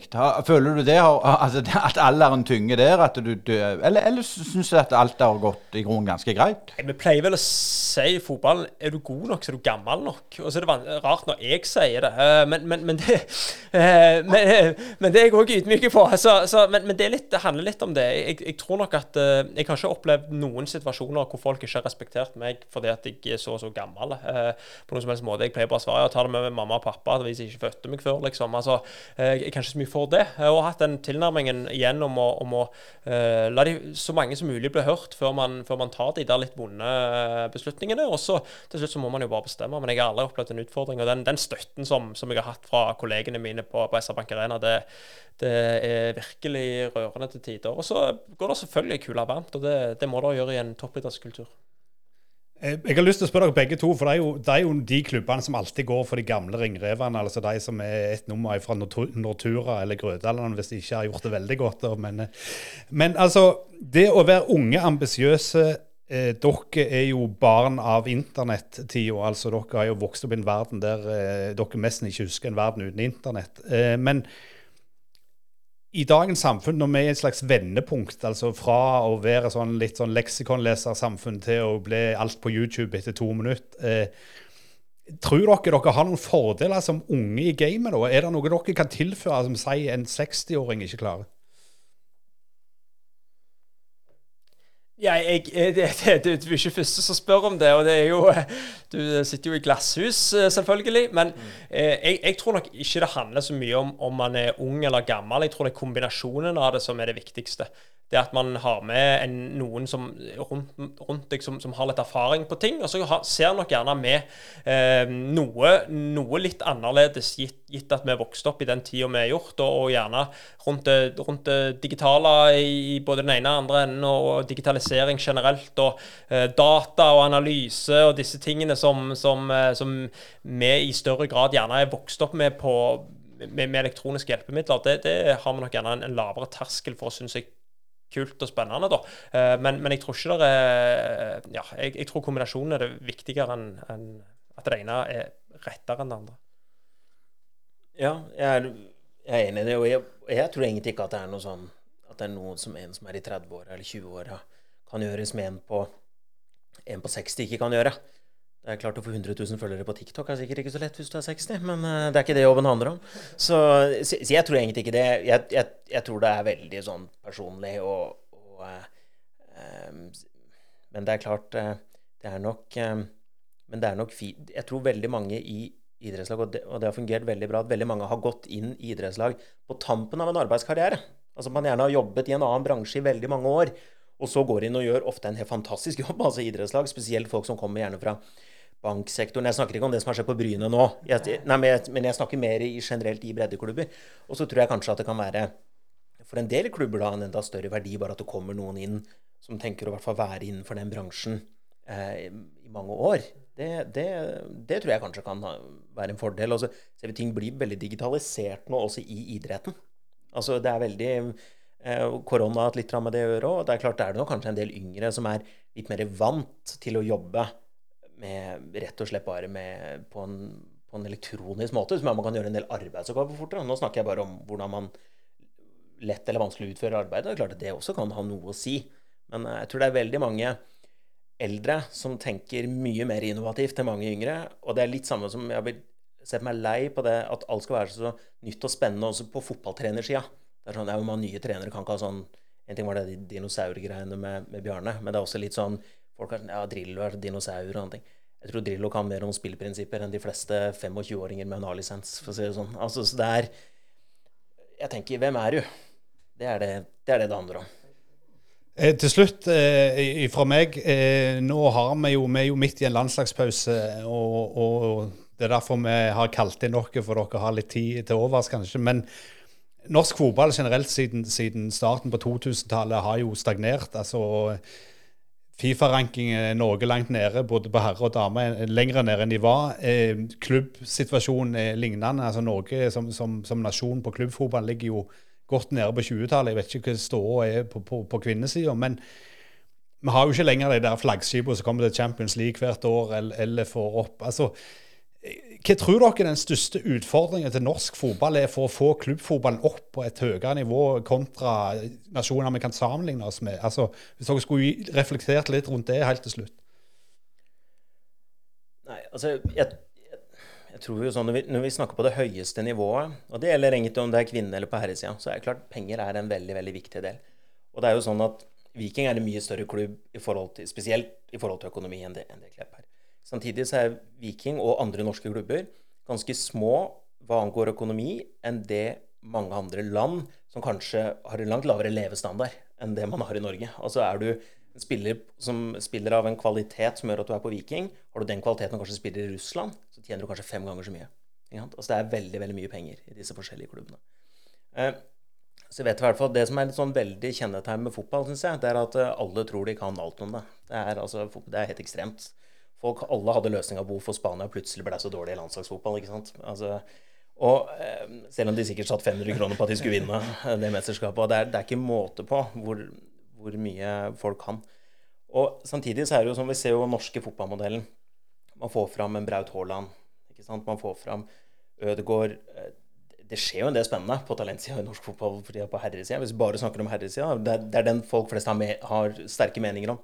føler du det, altså, at alderen er en tynge der? Du, du, eller eller syns du at alt har gått i grunnen ganske greit?
Vi pleier vel å si i fotballen er du god nok, så er du gammel nok. Og så er det rart når jeg sier det, eh, men, men, men, det, eh, men, men det er jeg òg ydmyk på. Så, så, men, det, litt, det, handler litt om det. Jeg, jeg, tror nok at jeg har ikke opplevd noen situasjoner hvor folk ikke har respektert meg fordi at jeg er så og så gammel. På noen som helst måte. Jeg pleier bare å svare ja, ta det med mamma og pappa hvis jeg ikke fødte meg før. liksom liksom. Altså, jeg er kanskje så mye for det. Og har hatt den tilnærmingen igjen om å, om å uh, la de, så mange som mulig bli hørt før man, før man tar de der litt vonde eh, beslutningene. Og så til slutt så må man jo bare bestemme. Men jeg har aldri opplevd en utfordring. Og den, den støtten som, som, jeg har hatt fra kollegene mine på, på SR Bank Arena, det, det, er virkelig rørende til tider. Og så går det selvfølgelig kula varmt, og det, det må det gjøre i en toppidrettskultur.
Eh, jeg har lyst til å spørre dere begge to, for det er, jo, det er, jo, de klubbene som alltid går for de gamle ringrevene. Altså de som er et nummer fra Nortura eller Grødalen, hvis de ikke har gjort det veldig godt. Men, eh, men altså, det å være unge, ambisiøse eh, Dere er jo barn av internettida. Altså, dere har jo vokst opp i en verden der eh, dere nesten ikke husker en verden uten internett. Eh, men i dagens samfunn, når vi er et slags vendepunkt, altså fra å være sånn litt sånn leksikonlesersamfunn til å bli alt på YouTube etter to minutter eh, Tror dere dere har noen fordeler som unge i gamet? da? Er det noe dere kan tilføre som sier en 60-åring ikke klarer?
Ja, jeg, jeg, det, det, du er ikke første som spør om det, og det er jo Du sitter jo i glasshus, selvfølgelig. Men eh, jeg, jeg, tror nok ikke det handler så mye om om man er ung eller gammel. Jeg tror det er kombinasjonen av det som er det viktigste det at man har med en, noen som, rundt, rundt deg som, som, har litt erfaring på ting. Og så har, ser nok gjerne med eh, noe, noe, litt annerledes, gitt, gitt, at vi er vokst opp i den tida vi er gjort, og, og gjerne rundt rundt det, digitale i både den ene og andre enden, og digitalisering generelt, og eh, data og analyse og disse tingene som, som, eh, som, vi i større grad gjerne er vokst opp med på med, med elektroniske hjelpemidler, det, det, har vi nok gjerne en, en lavere terskel for, syns jeg, kult og spennende, da. Eh, men, men, jeg tror ikke det er Ja, jeg, jeg tror kombinasjonen er det viktigere enn en at det ene er rettere enn det andre.
Ja, jeg er, jeg er enig i det. Og jeg, jeg, tror egentlig ikke at det er noe sånn at det er noen som en som er i 30-åra eller 20-åra, kan gjøre som en på, en på 60 ikke kan gjøre. Det er klart Å få 100 000 følgere på TikTok er sikkert ikke så lett hvis du er 60, men uh, det er ikke det jobben handler om. Så, så, jeg tror egentlig ikke det. Jeg, jeg, jeg, tror det er veldig sånn personlig og, og uh, um, Men det er klart uh, Det er nok Men det er nok fint Jeg tror veldig mange i idrettslag, og det, og det, har fungert veldig bra, at veldig mange har gått inn i idrettslag på tampen av en arbeidskarriere. Altså Man gjerne har jobbet i en annen bransje i veldig mange år, og så går inn og gjør ofte en helt fantastisk jobb, altså idrettslag. Spesielt folk som kommer gjerne fra banksektoren. Jeg snakker ikke om det som har skjedd på Bryne nå, jeg, nei, men, jeg, men, jeg, snakker mer i, generelt i breddeklubber. Og så tror jeg kanskje at det kan være for en del klubber da en enda større verdi bare at det kommer noen inn som tenker å hvert fall være innenfor den bransjen eh, i mange år. Det, det, det, tror jeg kanskje kan være en fordel. Og så ser vi ting blir veldig digitalisert nå også i idretten. Altså det er veldig Korona har hatt litt med det å gjøre, òg. det er klart det er det kanskje en del yngre som er litt mer vant til å jobbe med, rett og slett bare med, på, en, på en elektronisk måte, som man kan gjøre en del arbeidsoppgaver fortere. Nå snakker jeg bare om hvordan man lett eller vanskelig utfører arbeidet. Det er klart at det også kan ha noe å si. Men eh, jeg tror det er veldig mange eldre som tenker mye mer innovativt enn mange yngre. Og det er litt samme som jeg har sett meg lei på det at alt skal være så nytt og spennende også på fotballtrenersida. Det er sånn, ja, man nye trenere kan ikke ha sånn En ting var det de dinosaurgreiene med, med Bjarne, men det er også litt sånn Folk har ja, Drillo er dinosaur og sånne ting. Jeg tror Drillo kan mer om spillprinsipper enn de fleste 25-åringer med en A-lisens, for å si det sånn. Altså, så det er Jeg tenker, hvem er du? Det er det det, er det, det handler om.
Eh, til slutt, eh, fra meg. Eh, nå har vi jo, vi er jo midt i en landslagspause, og, og, det er derfor vi har kalt inn dere, for dere har litt tid til overs, kanskje. Men norsk fotball generelt siden, siden starten på 2000-tallet har jo stagnert. altså Fifa-ranking er noe langt nede, både på herre og dame, lenger nede enn de var. Eh, klubbsituasjonen er lignende. altså Norge som, som, som, nasjon på klubbfotball ligger jo godt nede på 20-tallet. Jeg vet ikke hva ståa er på, på, på kvinnesida. Men vi har jo ikke lenger de der flaggskipene som kommer til Champions League hvert år, eller, eller får opp. altså hva tror dere den største utfordringen til norsk fotball er for å få klubbfotballen opp på et høyere nivå kontra nasjoner vi kan sammenligne oss med? Altså, Hvis dere skulle reflektert litt rundt det helt til slutt.
Nei, altså, jeg, jeg, tror jo sånn, når vi, når vi, snakker på det høyeste nivået, og det gjelder egentlig om det er kvinne eller på herresida, så er det klart penger er en veldig veldig viktig del. Og det er jo sånn at Viking er en mye større klubb, i til, spesielt i forhold til økonomi, enn det, enn det Klepp er. Samtidig så er Viking og andre norske klubber ganske små hva angår økonomi, enn det mange andre land som kanskje har en langt lavere levestandard enn det man har i Norge. Altså er du en spiller som spiller av en kvalitet som gjør at du er på Viking, har du den kvaliteten og kanskje spiller i Russland, så tjener du kanskje fem ganger så mye. Altså det er veldig veldig mye penger i disse forskjellige klubbene. Eh, så jeg vet i hvert fall, Det som er et sånn veldig kjennetegn med fotball, synes jeg, det er at eh, alle tror de kan alt om det. Det er, altså, det er helt ekstremt. Folk, alle hadde løsning på hvorfor Spania plutselig ble så dårlig i landslagsfotball. ikke sant? Altså, og eh, Selv om de sikkert satt 500 kroner på at de skulle vinne det mesterskapet. og Det er, det er ikke måte på hvor, hvor, mye folk kan. Og Samtidig så er det jo som vi ser jo norske fotballmodellen. Man får fram en Braut Haaland. ikke sant? Man får fram Ødegaard. Eh, det skjer jo en del spennende på talentsida i norsk fotball for tida på herresida. Hvis vi bare snakker om herresida, det, det er den folk flest har, med, har sterke meninger om.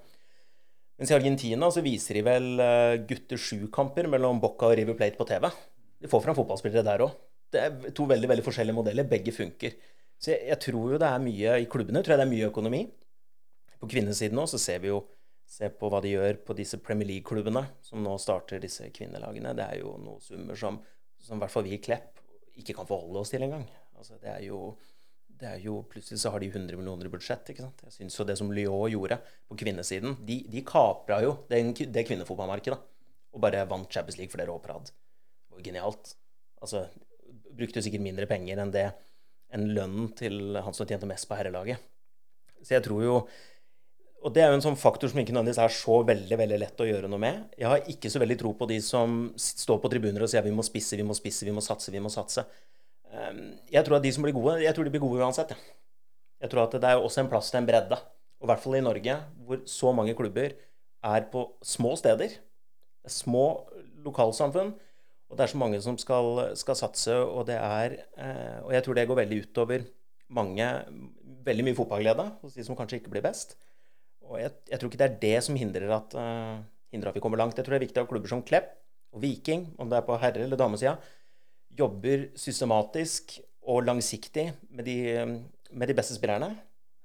Mens i Argentina så viser de vel uh, gutter sju-kamper mellom Boca og River Plate på TV. De får fram fotballspillere der òg. Det er to veldig veldig forskjellige modeller. Begge funker. Så jeg, jeg, tror jo det er mye I klubbene tror jeg det er mye økonomi. på kvinnesiden òg så ser vi jo Se på hva de gjør på disse Premier League-klubbene som nå starter disse kvinnelagene. Det er jo noen summer som, som i hvert fall vi i Klepp ikke kan forholde oss til engang. Altså, det er jo det er jo, Plutselig så har de 100 millioner i budsjett. ikke sant? Jeg synes jo Det som Lyon gjorde på kvinnesiden De, de kapra jo det, det kvinnefotballmarkedet og bare vant Champions League flere år på rad. Det var genialt. Altså, Brukte sikkert mindre penger enn det enn lønnen til han som tjente mest på herrelaget. Så jeg tror jo og det er jo en sånn faktor som ikke nødvendigvis er så veldig veldig lett å gjøre noe med. Jeg har ikke så veldig tro på de som står på tribuner og sier vi må spisse, vi må spisse, vi må satse, vi må satse. Ehm, jeg tror at de som blir gode, jeg tror de blir gode uansett. Ja. Jeg tror at det er også en plass til en bredde. Og i hvert fall i Norge, hvor så mange klubber er på små steder. Er små lokalsamfunn. Og det er så mange som skal, skal satse, og det er eh, Og jeg tror det går veldig utover mange Veldig mye fotballglede hos de som kanskje ikke blir best. Og jeg, jeg, tror ikke det er det som hindrer at, uh, hindrer at, vi kommer langt. Jeg tror det er viktig at klubber som Klepp og Viking, om det er på herre- eller damesida, jobber systematisk og langsiktig med de, med de beste spillerne.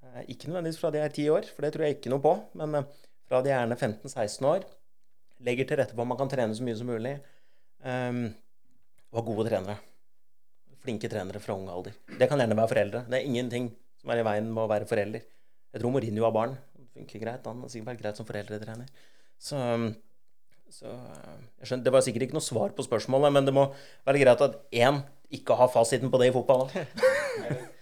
Uh, ikke nødvendigvis fra de er ti år, for det tror jeg ikke noe på, men uh, fra de er gjerne 15-16 år. Legger til rette for at man kan trene så mye som mulig. Um, og gode trenere. Flinke trenere fra ung alder. Det kan gjerne være foreldre. Det er ingenting som er i veien med å være forelder. Jeg tror Mourinho har barn funker greit. Han har sikkert greit som foreldretrener. Så, så jeg skjønner, Det var sikkert ikke noe svar på spørsmålet, men det må være greit at én ikke har fasiten på det i fotball.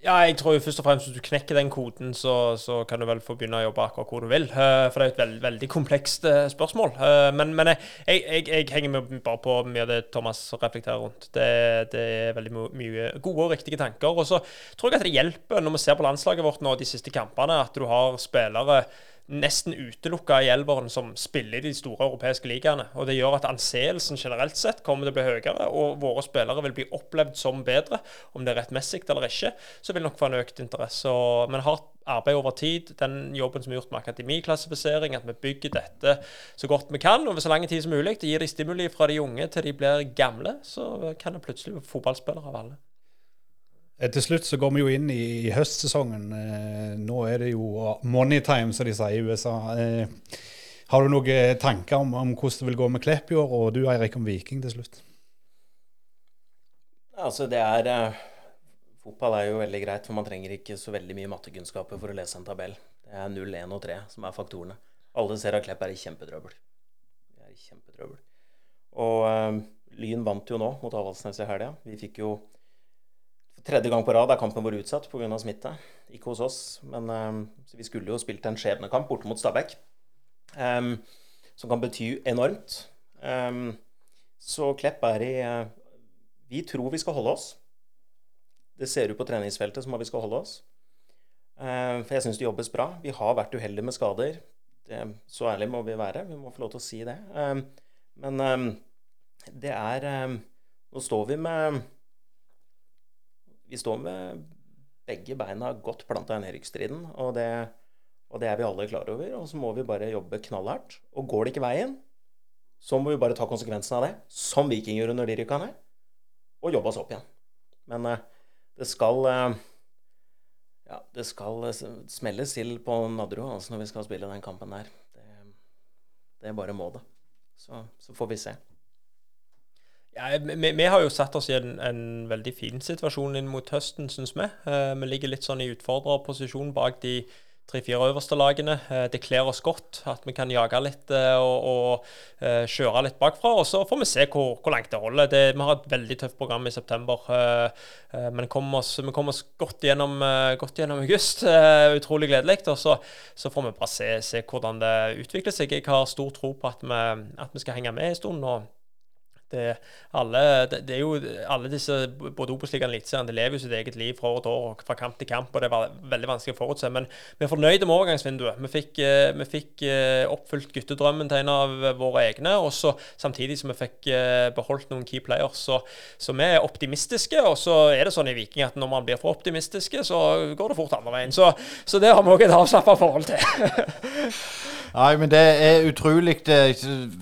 Ja, jeg tror jo først og fremst hvis du knekker den koden, så, så, kan du vel få begynne å jobbe akkurat hvor du vil. Uh, for det er jo et veld, veldig komplekst uh, spørsmål. Men, men jeg, jeg, jeg, henger med bare på mye av det Thomas reflekterer rundt. Det, det er veldig mye gode og riktige tanker. Og så tror jeg at det hjelper, når vi ser på landslaget vårt nå de siste kampene, at du har spillere nesten utelukka elveren som spiller i de store europeiske ligaene. Og Det gjør at anseelsen generelt sett kommer til å bli høyere, og våre spillere vil bli opplevd som bedre. Om det er rettmessig eller ikke, så vil nok få en økt interesse. Men hardt arbeid over tid, den jobben som er gjort med akademiklassifisering, at vi bygger dette så godt vi kan over så lang tid som mulig, det gir de stimuli fra de unge til de blir gamle, så kan det plutselig bli fotballspillere av alle.
Eh, til slutt så går vi jo inn i, i høstsesongen. Eh, nå er det jo money time, som de sier i USA. Eh, har du noen tanker om, om, hvordan det vil gå med Klepp i år, og du Eirik om Viking til slutt?
Altså, det er eh, Fotball er jo veldig greit, for man trenger ikke så veldig mye mattekunnskaper for å lese en tabell. Det er 0, 1 og 3 som er faktorene. Alle ser at Klepp er i kjempetrøbbel. De er i kjempetrøbbel. Og uh, Lyn vant jo nå mot Avaldsnes i helga. Vi fikk jo tredje gang på rad er kampen vår utsatt pga. smitte. Ikke hos oss, men um, vi skulle jo spilt en skjebnekamp borte mot Stabæk. Um, som kan bety enormt. Um, så Klepp er i uh, Vi tror vi skal holde oss. Det ser ut på treningsfeltet som at vi skal holde oss. Uh, for jeg syns det jobbes bra. Vi har vært uheldige med skader. Det, så ærlig må vi være. Vi må få lov til å si det. men det er Nå står vi med vi står med begge beina godt planta i nedrykksstriden, og, og, det er vi alle klar over. Og så må vi bare jobbe knallhardt. Og går det ikke veien, så må vi bare ta konsekvensen av det, som Viking gjorde når de rykka ned, og jobbe oss opp igjen. Men uh, det skal uh, ja, det skal uh, smelles til på Nadderud altså når vi skal spille den kampen der. Det, det bare må det. Så, så får vi se.
Ja, vi, vi, har jo satt oss i en, en, veldig fin situasjon inn mot høsten, syns vi. Eh, vi ligger litt sånn i utfordrerposisjon bak de tre-fire øverste lagene. Eh, det kler oss godt at vi kan jage litt eh, og, og kjøre litt bakfra. Og så får vi se hvor, hvor langt det holder. Det, vi har et veldig tøft program i september. Men kom oss, vi kommer oss godt gjennom, godt gjennom august. utrolig gledelig. Og så, så, får vi bare se, se, hvordan det utvikler seg. Jeg har stor tro på at vi, at vi skal henge med en stund. og det, alle, det, det, er jo alle disse, både Obos-ligaen og Eliteserien, lever jo sitt eget liv fra år til år, fra kamp til kamp, og det var veldig vanskelig å forutse. Men vi er fornøyde med overgangsvinduet. Vi fikk, eh, vi fikk eh, oppfylt guttedrømmen til en av våre egne, og så samtidig som vi fikk eh, beholdt noen key players. Så, så, vi er optimistiske, og så er det sånn i Viking at når man blir for optimistiske, så går det fort andre veien. Så, så det har vi òg et avslappa forhold til.
Nei, men det er utrolig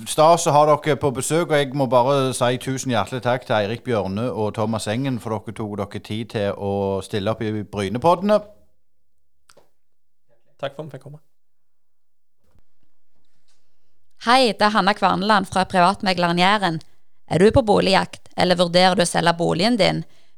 stas å ha dere på besøk. Og jeg må bare si tusen hjertelig takk til Eirik Bjørne og Thomas Engen for dere tok dere tid til å stille opp i Brynepoddene.
takk for at vi fikk komme.
Hei, det er Hanna Kvarneland fra Privatmegleren Jæren. Er du på boligjakt, eller vurderer du å selge boligen din?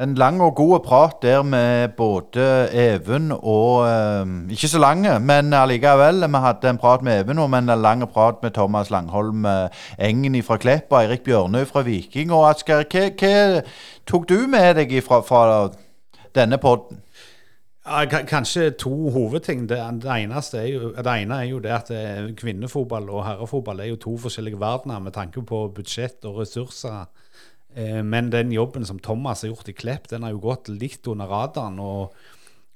En lang og god prat der med både Even og eh, Ikke så lang, men allikevel. Vi hadde en prat med Even, og en lang prat med Thomas Langholm eh, Engen fra Klepp og Eirik Bjørnøy fra Viking. Og Asgeir, hva, hva tok du med deg fra, fra denne podden?
Ja, kanskje to hovedting. Det, det, er jo, det ene er jo det at eh, kvinnefotball og herrefotball er jo to forskjellige verdener med tanke på budsjett og ressurser. Eh, Men den jobben som Thomas har gjort i Klepp, den har jo gått litt under radaren. og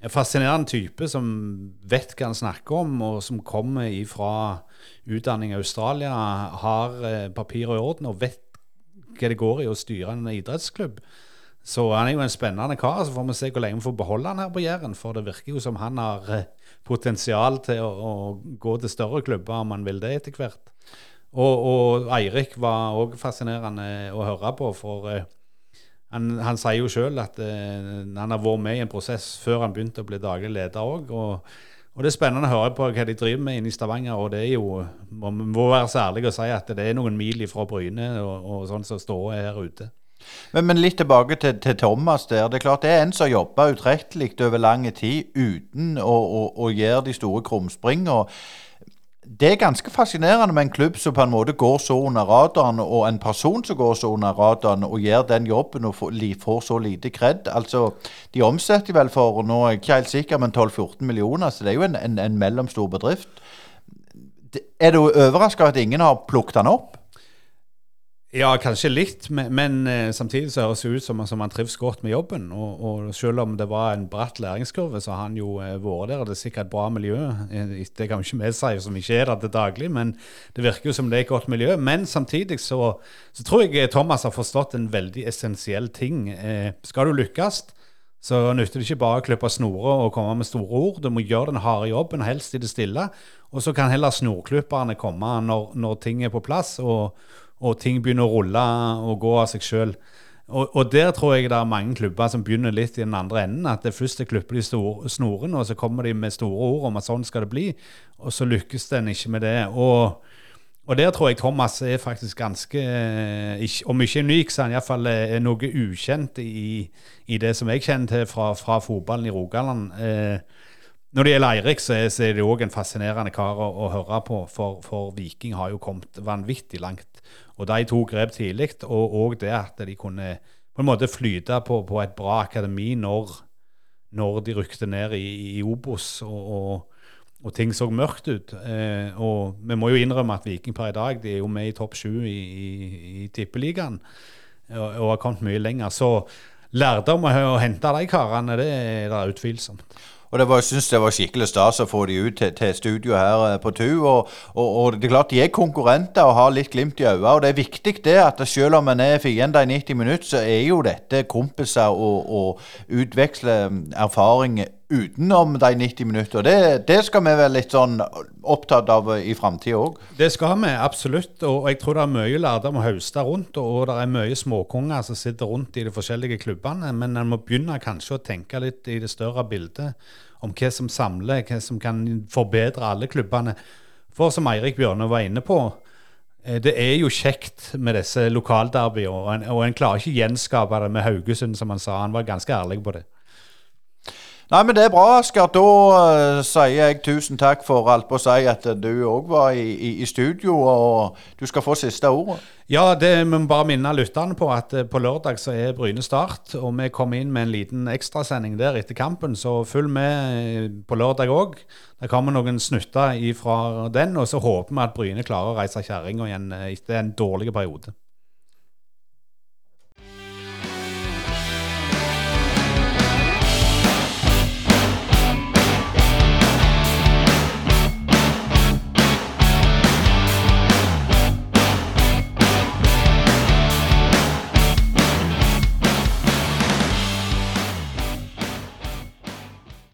En fascinerende type som vet hva han snakker om, og som kommer fra utdanning i Australia, har papir papirer i orden og vet hva det går i å styre en idrettsklubb. Så han er jo en spennende kar. Så får vi se hvor lenge vi får beholde han her på Jæren. For det virker jo som han har eh, potensial til å, å gå til større klubber om han vil det etter hvert. Og, og Eirik var òg fascinerende å høre på, for eh, han, han sier jo sjøl at eh, han har vært med i en prosess før han begynte å bli daglig leder òg. Og, og det er spennende å høre på hva de driver med inne i Stavanger. Og det er jo, man må være så ærlig og si at det er noen mil ifra Bryne og, og sånn som står her ute.
Men, men litt tilbake til, til Thomas der. Det er klart det er en som jobber utrettelig over lang tid uten å, å, å gjøre de store krumspring. Det er ganske fascinerende med en klubb som på en måte går så under radaren, og en person som går så under radaren og gjør den jobben og får, så lite kred. Altså, de omsetter vel for nå er jeg ikke helt sikker, men 12-14 millioner, så det er jo en, en, en mellomstor bedrift. Er du overraska at ingen har plukket den opp?
Ja, kanskje litt, men, men eh, samtidig så høres det ut som, som han trives godt med jobben. Og, og selv om det var en bratt læringskurve, så har han jo eh, vært der. og Det er sikkert et bra miljø. Eh, Det kan vi ikke vi si som ikke er der til daglig, men det virker jo som det er et godt miljø. Men samtidig så, så tror jeg Thomas har forstått en veldig essensiell ting. Eh, skal du lykkes, så nytter det ikke bare å klippe snorer og komme med store ord. Du må gjøre den harde jobben, helst i det stille. Og så kan heller snorklipperne komme når, når ting er på plass. og og ting begynner å rulle og gå av seg sjøl. Og, og der tror jeg det er mange klubber som begynner litt i den andre enden. At det først klipper de store snorene, og så kommer de med store ord om at sånn skal det bli. Og så lykkes den ikke med det. Og, og der tror jeg Thomas er faktisk ganske eh, Om ikke unik, så er han iallfall noe ukjent i, i det som jeg kjenner til fra, fra fotballen i Rogaland. Eh, når det gjelder Eirik, så er, så er det òg en fascinerende kar å, å høre på. For, for Viking har jo kommet vanvittig langt. Og de tok grep tidlig, og òg det at de kunne på en måte flyte på, på et bra akademi når, når de rykte ned i, i Obos og, og, og ting så mørkt ut. Eh, og vi må jo innrømme at Viking per i dag de er jo med i topp sju i, i, i Tippeligaen og, og har kommet mye lenger. Så lærdom å hente de karene, det er det utvilsomt.
Og var, jeg synes det var skikkelig stas å få de ut til, til studio her eh, på TU. Og, og, og det er klart de er konkurrenter og har litt glimt i øynene. Og det er viktig det at selv om en er fiender i 90 minutter, så er jo dette kompiser og, og utveksler erfaring utenom de 90 minutter. Det, det skal vi være litt sånn opptatt av i framtida òg.
Det skal vi absolutt, og jeg tror det er mye lærdom å høste rundt. Og det er mye småkonger som sitter rundt i de forskjellige klubbene. Men en må begynne kanskje å tenke litt i det større bildet om hva som samler, hva som kan forbedre alle klubbene. For som Eirik Bjørne var inne på, eh, det er jo kjekt med disse lokalderbyene, og, og en klarer ikke gjenskape det med Haugesund, som han sa. Han var ganske ærlig på det.
Nei, men det er bra, Asker. Da uh, sier jeg tusen takk for alt på å si at du òg var i, i, i studio, og du skal få siste ordet.
Ja, det vi må bare minne lytterne på at uh, på lørdag så er Bryne Start, og vi kommer inn med en liten ekstrasending der etter kampen, så følg med eh, på lørdag òg. Det kommer noen snutter ifra den, og så håper vi at Bryne klarer å reise kjerringa igjen eh, etter en dårlig periode.